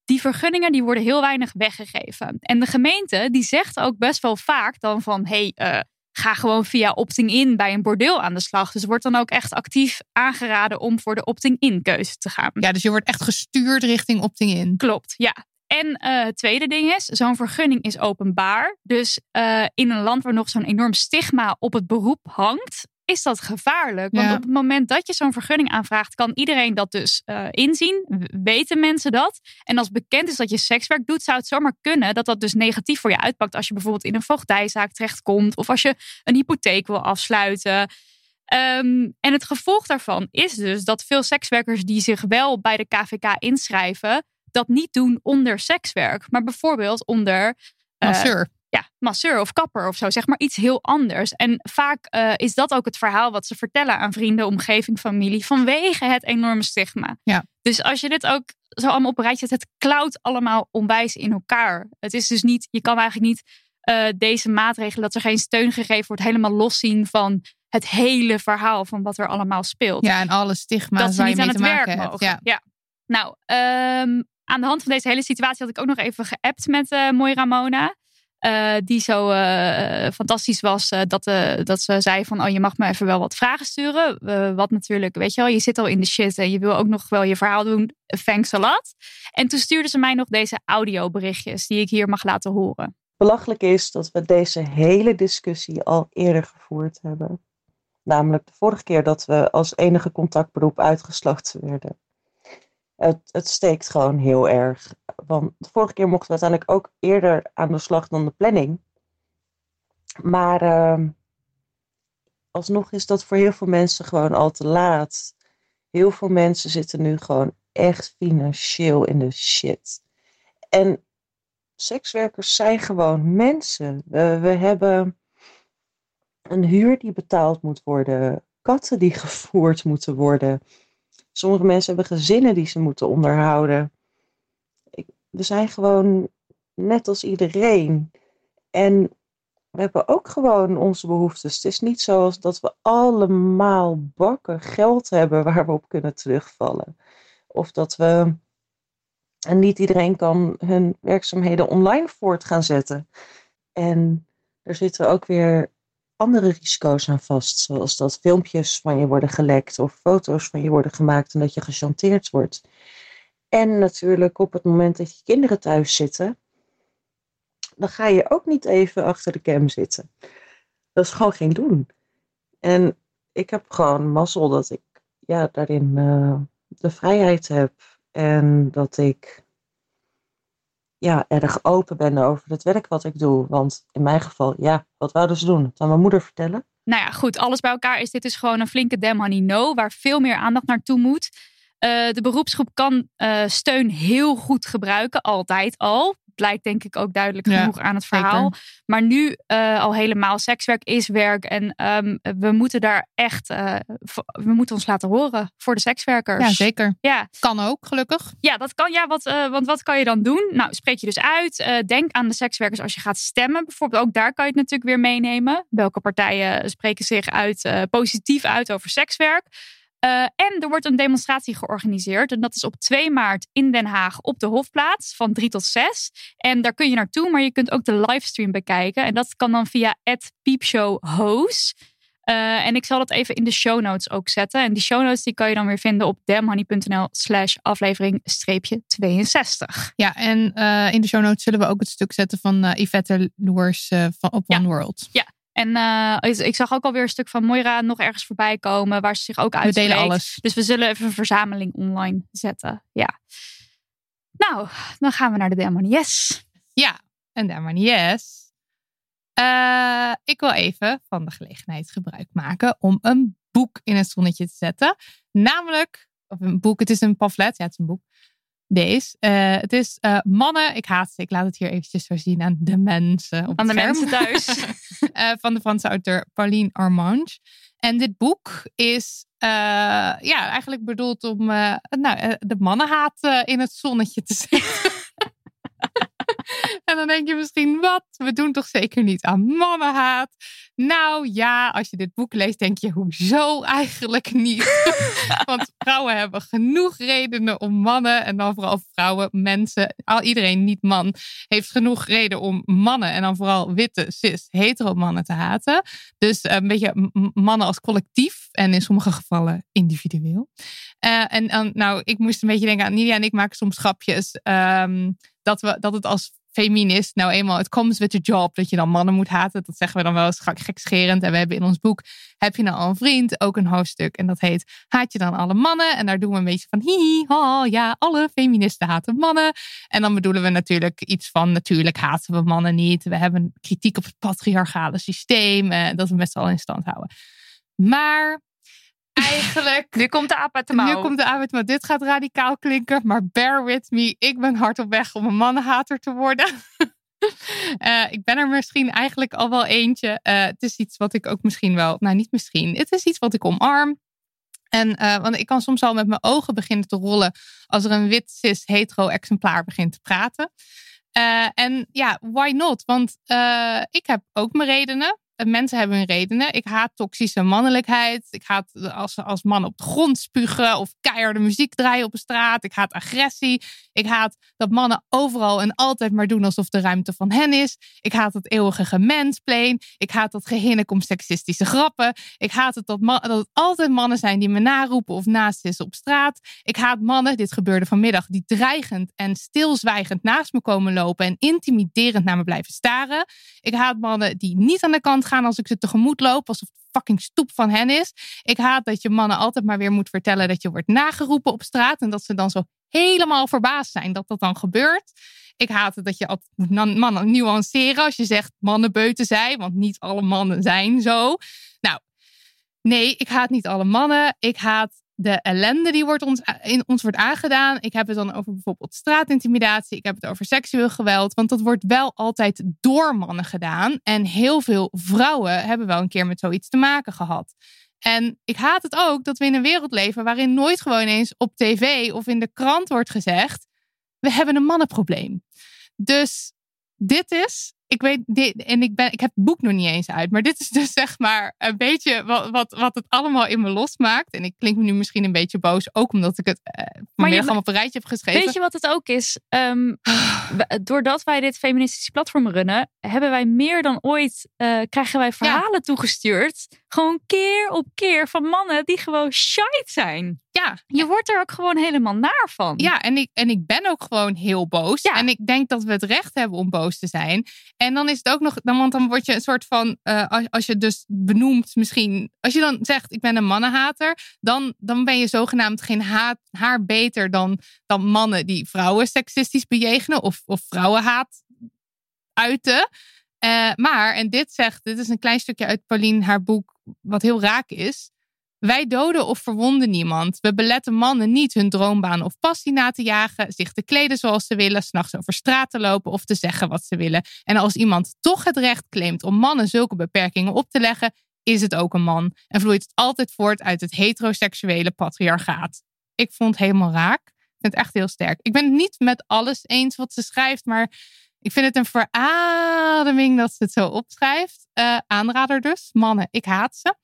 die vergunningen die worden heel weinig weggegeven. En de gemeente die zegt ook best wel vaak dan van... hey, uh, ga gewoon via opting-in bij een bordeel aan de slag. Dus wordt dan ook echt actief aangeraden om voor de opting-in keuze te gaan. Ja, dus je wordt echt gestuurd richting opting-in. Klopt, ja. En uh, het tweede ding is, zo'n vergunning is openbaar. Dus uh, in een land waar nog zo'n enorm stigma op het beroep hangt, is dat gevaarlijk. Want op het moment dat je zo'n vergunning aanvraagt, kan iedereen dat dus uh, inzien. Weten mensen dat? En als bekend is dat je sekswerk doet, zou het zomaar kunnen dat dat dus negatief voor je uitpakt. Als je bijvoorbeeld in een voogdijzaak terechtkomt of als je een hypotheek wil afsluiten. Um, en het gevolg daarvan is dus dat veel sekswerkers die zich wel bij de KVK inschrijven, dat niet doen onder sekswerk, maar bijvoorbeeld onder. Uh, Masseur ja, masseur of kapper of zo, zeg maar iets heel anders. En vaak uh, is dat ook het verhaal wat ze vertellen aan vrienden, omgeving, familie, vanwege het enorme stigma. Ja. Dus als je dit ook zo allemaal op een rijtje zet, het klauwt allemaal onwijs in elkaar. Het is dus niet, je kan eigenlijk niet uh, deze maatregelen, dat er geen steun gegeven wordt, helemaal loszien van het hele verhaal van wat er allemaal speelt. Ja, en alle stigma's dat waar je niet aan het werk hebt. mogen. Ja. Ja. Nou, um, aan de hand van deze hele situatie had ik ook nog even geappt met uh, Mooi Ramona. Uh, die zo uh, fantastisch was uh, dat, dat ze zei van oh je mag me even wel wat vragen sturen. wat natuurlijk, weet je wel, je zit al in de shit en je wil ook nog wel je verhaal doen. Thanks a lot. En toen stuurde ze mij nog deze audioberichtjes die ik hier mag laten horen. Belachelijk is dat we deze hele discussie al eerder gevoerd hebben. Namelijk de vorige keer dat we als enige contactberoep uitgesloten werden. Het, het, steekt gewoon heel erg. Want de vorige keer mochten we uiteindelijk ook eerder aan de slag dan de planning. Maar uh, alsnog is dat voor heel veel mensen gewoon al te laat. Heel veel mensen zitten nu gewoon echt financieel in de shit. En sekswerkers zijn gewoon mensen. We, we hebben een huur die betaald moet worden, katten die gevoerd moeten worden. Sommige mensen hebben gezinnen die ze moeten onderhouden. Ik, we zijn gewoon net als iedereen. En we hebben ook gewoon onze behoeftes. Het is niet zoals dat we allemaal bakken geld hebben waar we op kunnen terugvallen. Of dat we. En niet iedereen kan hun werkzaamheden online voort gaan zetten. En er zitten ook weer andere risico's aan vast. Zoals dat filmpjes van je worden gelekt of foto's van je worden gemaakt en dat je gechanteerd wordt. En natuurlijk op het moment dat je kinderen thuis zitten, dan ga je ook niet even achter de cam zitten. Dat is gewoon geen doen. En ik heb gewoon mazzel dat ik ja, daarin uh, de vrijheid heb en dat ik ja, erg open ben over het werk wat ik doe. Want in mijn geval, ja, wat wouden ze doen? Het aan mijn moeder vertellen? Nou ja, goed, alles bij elkaar is dit dus gewoon een flinke damn honey no, waar veel meer aandacht naartoe moet. Uh, de beroepsgroep kan uh, steun heel goed gebruiken, altijd al. Blijkt denk ik ook duidelijk Ja, genoeg aan het verhaal. zeker. Maar nu uh, al helemaal sekswerk is werk. En um, we moeten daar echt, we moeten ons laten horen voor de sekswerkers. Ja, zeker. Ja. Kan ook, gelukkig. Ja, dat kan. Ja, wat, uh, want wat kan je dan doen? Nou, spreek je dus uit. Uh, denk aan de sekswerkers als je gaat stemmen. Bijvoorbeeld, ook daar kan je het natuurlijk weer meenemen. Welke partijen spreken zich uit, uh, positief uit over sekswerk? Uh, en er wordt een demonstratie georganiseerd. En dat is op 2 maart in Den Haag op de Hofplaats van 3 tot 6. En daar kun je naartoe, maar je kunt ook de livestream bekijken. En dat kan dan via @peepshowhost. Uh, en ik zal dat even in de show notes ook zetten. En die show notes die kan je dan weer vinden op damhoney.nl slash aflevering streepje 62. Ja, en uh, in de show notes zullen we ook het stuk zetten van Yvette Loers van op One Ja. World. Ja, en uh, ik zag ook alweer een stuk van Moira nog ergens voorbij komen waar ze zich ook We uitspreekt. delen alles. Dus we zullen even een verzameling online zetten. Ja. Nou, dan gaan we naar de Demon Yes. Ja, en yes. Uh, ik wil even van de gelegenheid gebruik maken om een boek in het zonnetje te zetten. Namelijk, of een boek, het is een pamflet, ja, het is een boek. Deze. Uh, het is uh, Mannen, ik haat ze, ik laat het hier eventjes zo zien aan de mensen. Op Aan de mensen thuis. uh, van de Franse auteur Pauline Armange. En dit boek is ja, eigenlijk bedoeld om nou, de mannenhaat in het zonnetje te zetten. En dan denk je misschien, wat? We doen toch zeker niet aan mannenhaat? Nou ja, als je dit boek leest, denk je, hoezo eigenlijk niet? Want vrouwen hebben genoeg redenen om mannen, en dan vooral vrouwen, mensen, al iedereen niet man, heeft genoeg reden om mannen, en dan vooral witte, cis, hetero mannen te haten. Dus een beetje mannen als collectief en in sommige gevallen individueel. Uh, en nou, ik moest een beetje denken aan Nidia en ik maken soms grapjes. Um, dat, we, dat het als feminist nou eenmaal, het comes with the job, dat je dan mannen moet haten. Dat zeggen we dan wel eens gekscherend. En we hebben in ons boek, heb je nou al een vriend, ook een hoofdstuk. En dat heet, haat je dan alle mannen? En daar doen we een beetje van, hi, ha, ja, alle feministen haten mannen. En dan bedoelen we natuurlijk iets van, natuurlijk haten we mannen niet. We hebben kritiek op het patriarchale systeem, eh, dat we z'n allen in stand houden. Maar eigenlijk. nu komt de aap uit de mouw. Nu komt de aap uit de mouw. Dit gaat radicaal klinken, maar bear with me. Ik ben hard op weg om een mannenhater te worden. uh, ik ben er misschien eigenlijk al wel eentje. Uh, het is iets wat ik ook misschien wel, nou niet misschien, het is iets wat ik omarm. En, uh, want ik kan soms al met mijn ogen beginnen te rollen als er een wit cis hetero exemplaar begint te praten. en ja, why not? Want ik heb ook mijn redenen mensen hebben hun redenen. Ik haat toxische mannelijkheid. Ik haat als, als mannen op de grond spugen of keiharde muziek draaien op de straat. Ik haat agressie. Ik haat dat mannen overal en altijd maar doen alsof de ruimte van hen is. Ik haat het eeuwige gemenspleen. Ik haat dat gehinnik om seksistische grappen. Ik haat het dat, dat altijd mannen zijn die me naroepen of naast is op straat. Ik haat mannen, dit gebeurde vanmiddag, die dreigend en stilzwijgend naast me komen lopen en intimiderend naar me blijven staren. Ik haat mannen die niet aan de kant gaan als ik ze tegemoet loop, alsof het fucking stoep van hen is. Ik haat dat je mannen altijd maar weer moet vertellen dat je wordt nageroepen op straat en dat ze dan zo helemaal verbaasd zijn dat dat dan gebeurt. Ik haat het dat je altijd mannen nuanceren als je zegt mannen beuten zij, want niet alle mannen zijn zo. Nou, nee, ik haat niet alle mannen. Ik haat de ellende die wordt ons, in ons wordt aangedaan. Ik heb het dan over bijvoorbeeld straatintimidatie. Ik heb het over seksueel geweld. Want dat wordt wel altijd door mannen gedaan. En heel veel vrouwen hebben wel een keer met zoiets te maken gehad. En ik haat het ook dat we in een wereld leven waarin nooit gewoon eens op tv of in de krant wordt gezegd: we hebben een mannenprobleem. Dus dit is ik weet, dit, en ik, ben, ik heb het boek nog niet eens uit, maar dit is dus zeg maar een beetje wat, wat, wat het allemaal in me losmaakt. En ik klink me nu misschien een beetje boos, ook omdat ik het uh, maar je, op een rijtje heb geschreven. Weet je wat het ook is? Um, doordat wij dit feministische platform runnen, hebben wij meer dan ooit, uh, krijgen wij verhalen toegestuurd. Gewoon keer op keer van mannen die gewoon shite zijn. Ja. Je wordt er ook gewoon helemaal naar van. Ja, en ik, en ik ben ook gewoon heel boos. Ja. En ik denk dat we het recht hebben om boos te zijn. En dan is het ook nog, dan, want dan word je een soort van, uh, als, als je dus benoemt misschien, als je dan zegt ik ben een mannenhater, dan, dan ben je zogenaamd geen haat, haar beter dan, dan mannen die vrouwen seksistisch bejegenen of, of vrouwenhaat uiten. Uh, maar, en dit zegt, dit is een klein stukje uit Pauline haar boek, wat heel raak is. Wij doden of verwonden niemand. We beletten mannen niet hun droombaan of passie na te jagen, zich te kleden zoals ze willen, s'nachts over straat te lopen of te zeggen wat ze willen. En als iemand toch het recht claimt om mannen zulke beperkingen op te leggen, is het ook een man en vloeit het altijd voort uit het heteroseksuele patriarchaat. Ik vond het helemaal raak. Ik vind het echt heel sterk. Ik ben het niet met alles eens wat ze schrijft, maar ik vind het een verademing dat ze het zo opschrijft. Uh, aanrader dus. Mannen, ik haat ze.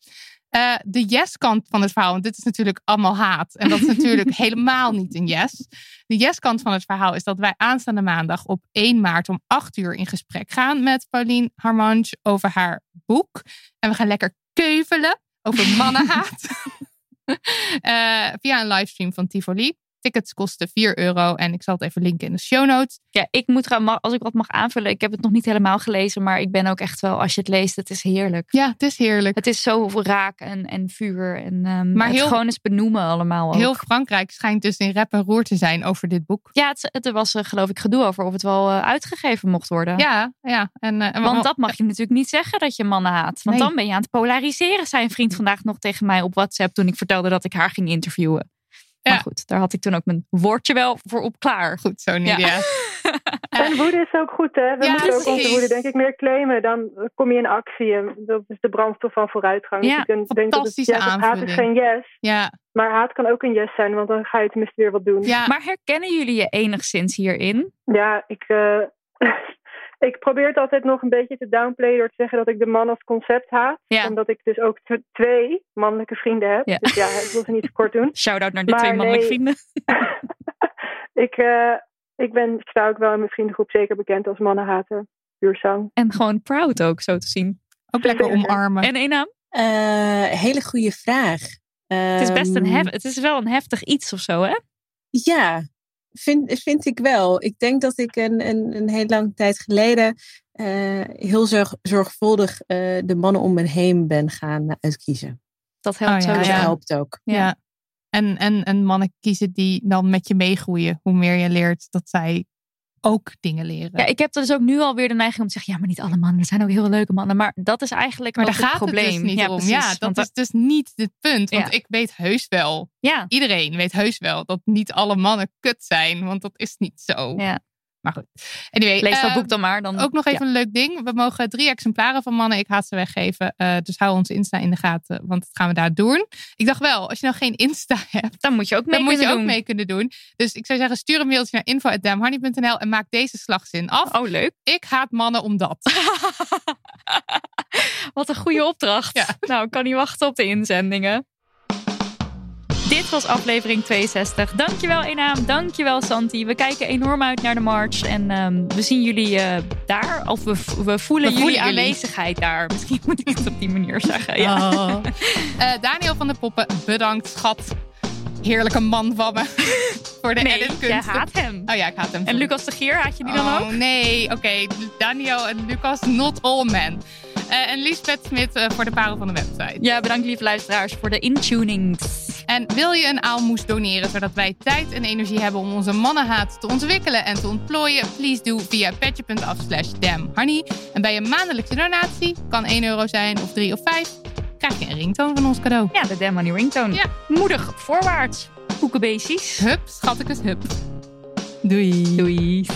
Uh, de yes-kant van het verhaal, want dit is natuurlijk allemaal haat. En dat is natuurlijk helemaal niet een yes. De yes-kant van het verhaal is dat wij aanstaande maandag op 1 maart om 8 uur in gesprek gaan met Pauline Harmange over haar boek. En we gaan lekker keuvelen over mannenhaat. uh, via een livestream van Tivoli. Tickets kosten 4 euro en ik zal het even linken in de show notes. Ja, ik moet gaan, als ik wat mag aanvullen, ik heb het nog niet helemaal gelezen, maar ik ben ook echt wel, als je het leest, het is heerlijk. Ja, het is heerlijk. Het is zo raak en, en vuur en um, maar heel, gewoon eens benoemen allemaal. Ook. Heel Frankrijk schijnt dus in rep en roer te zijn over dit boek. Ja, het, het was uh, geloof ik gedoe over of het wel uh, uitgegeven mocht worden. Ja, ja. En, uh, Want dat mag je natuurlijk niet zeggen dat je mannen haat. Want nee. dan ben je aan het polariseren, zei een vriend vandaag nog tegen mij op WhatsApp toen ik vertelde dat ik haar ging interviewen. Ja. Maar goed, daar had ik toen ook mijn woordje wel voor op klaar. Goed zo, Nidia. Ja. en woede is ook goed, hè? We ja, moeten ook onze woede, denk ik, meer claimen. Dan kom je in actie. En dat is de brandstof van vooruitgang. Ja, dus ik denk dat het, ja, haat is geen yes. Ja. Maar haat kan ook een yes zijn, want dan ga je tenminste weer wat doen. Ja. Maar herkennen jullie je enigszins hierin? Ja, ik... Uh, Ik probeer het altijd nog een beetje te downplayen door te zeggen dat ik de man als concept haat. Ja. Omdat ik dus ook twee mannelijke vrienden heb. Ja. Dus ja, ik wil ze niet te kort doen. Shout-out naar de Maar twee mannelijke nee. vrienden. ik, eh, ik ben, sta ook wel in mijn vriendengroep zeker bekend als mannenhater. Puur zang. En gewoon proud ook, zo te zien. Ook lekker omarmen. En één naam? Eh, hele goede vraag. Het is best een Ehm, hef, het is wel een heftig iets of zo, hè? Ja, vind, vind ik wel. Ik denk dat ik een, een, een heel lange tijd geleden eh, heel zorg, zorgvuldig eh, de mannen om me heen ben gaan uitkiezen. Dat helpt Oh ja, Dat ja. helpt ook. Ja. En, en, en mannen kiezen die dan met je meegroeien. Hoe meer je leert dat zij ook dingen leren. Ja, ik heb dus ook nu alweer de neiging om te zeggen, ja, maar niet alle mannen. Er zijn ook heel leuke mannen. Maar dat is eigenlijk maar daar gaat het probleem. het dus niet ja, om. precies. Ja, dat is dus niet het punt. Want Ja. ik weet heus wel. Ja. Iedereen weet heus wel dat niet alle mannen kut zijn. Want dat is niet zo. Ja. Maar goed. Anyway, Lees dat eh, boek dan maar. Dan, Ook nog even ja. een leuk ding. We mogen drie exemplaren van Mannen, ik haat ze weggeven. Eh, dus hou onze Insta in de gaten, want dat gaan we daar doen. Ik dacht wel, als je nou geen Insta hebt, dan moet je ook mee dan moet je kunnen ook doen. mee kunnen doen. Dus ik zou zeggen, stuur een mailtje naar info.damhoney.nl en maak deze slagzin af. Oh, leuk. Ik haat mannen omdat. Wat een goede opdracht. Nou, ik kan niet wachten op de inzendingen. Dit was aflevering 62. Dankjewel Enaam, dankjewel Santi. We kijken enorm uit naar de march en ehm, we zien jullie eh, daar. Of we, we voelen We jullie voelen jullie. aanwezigheid daar. Misschien moet ik het op die manier zeggen. Ja. Oh. Eh, Daniel van der Poppen, bedankt schat. Heerlijke man van me. Voor de Nee, jij haat hem. Oh ja, ik haat hem. En Lucas de Gier, haat je die dan oh, ook? nee. Oké, Daniel en Lucas, not all men. Eh, en Lisbeth Smit voor de parel van de website. Ja, bedankt lieve luisteraars voor de intunings. En wil je een aalmoes doneren zodat wij tijd en energie hebben om onze mannenhaat te ontwikkelen en te ontplooien? Please do via petje.af slash damnhoney. En bij een maandelijkse donatie, kan 1 euro zijn of 3 of 5, krijg je een ringtoon van ons cadeau. Ja, de Damn Money Ringtone. Ja. Moedig voorwaarts. Koekenbeesties. Hup, schattekes, hup. Doei. Doei.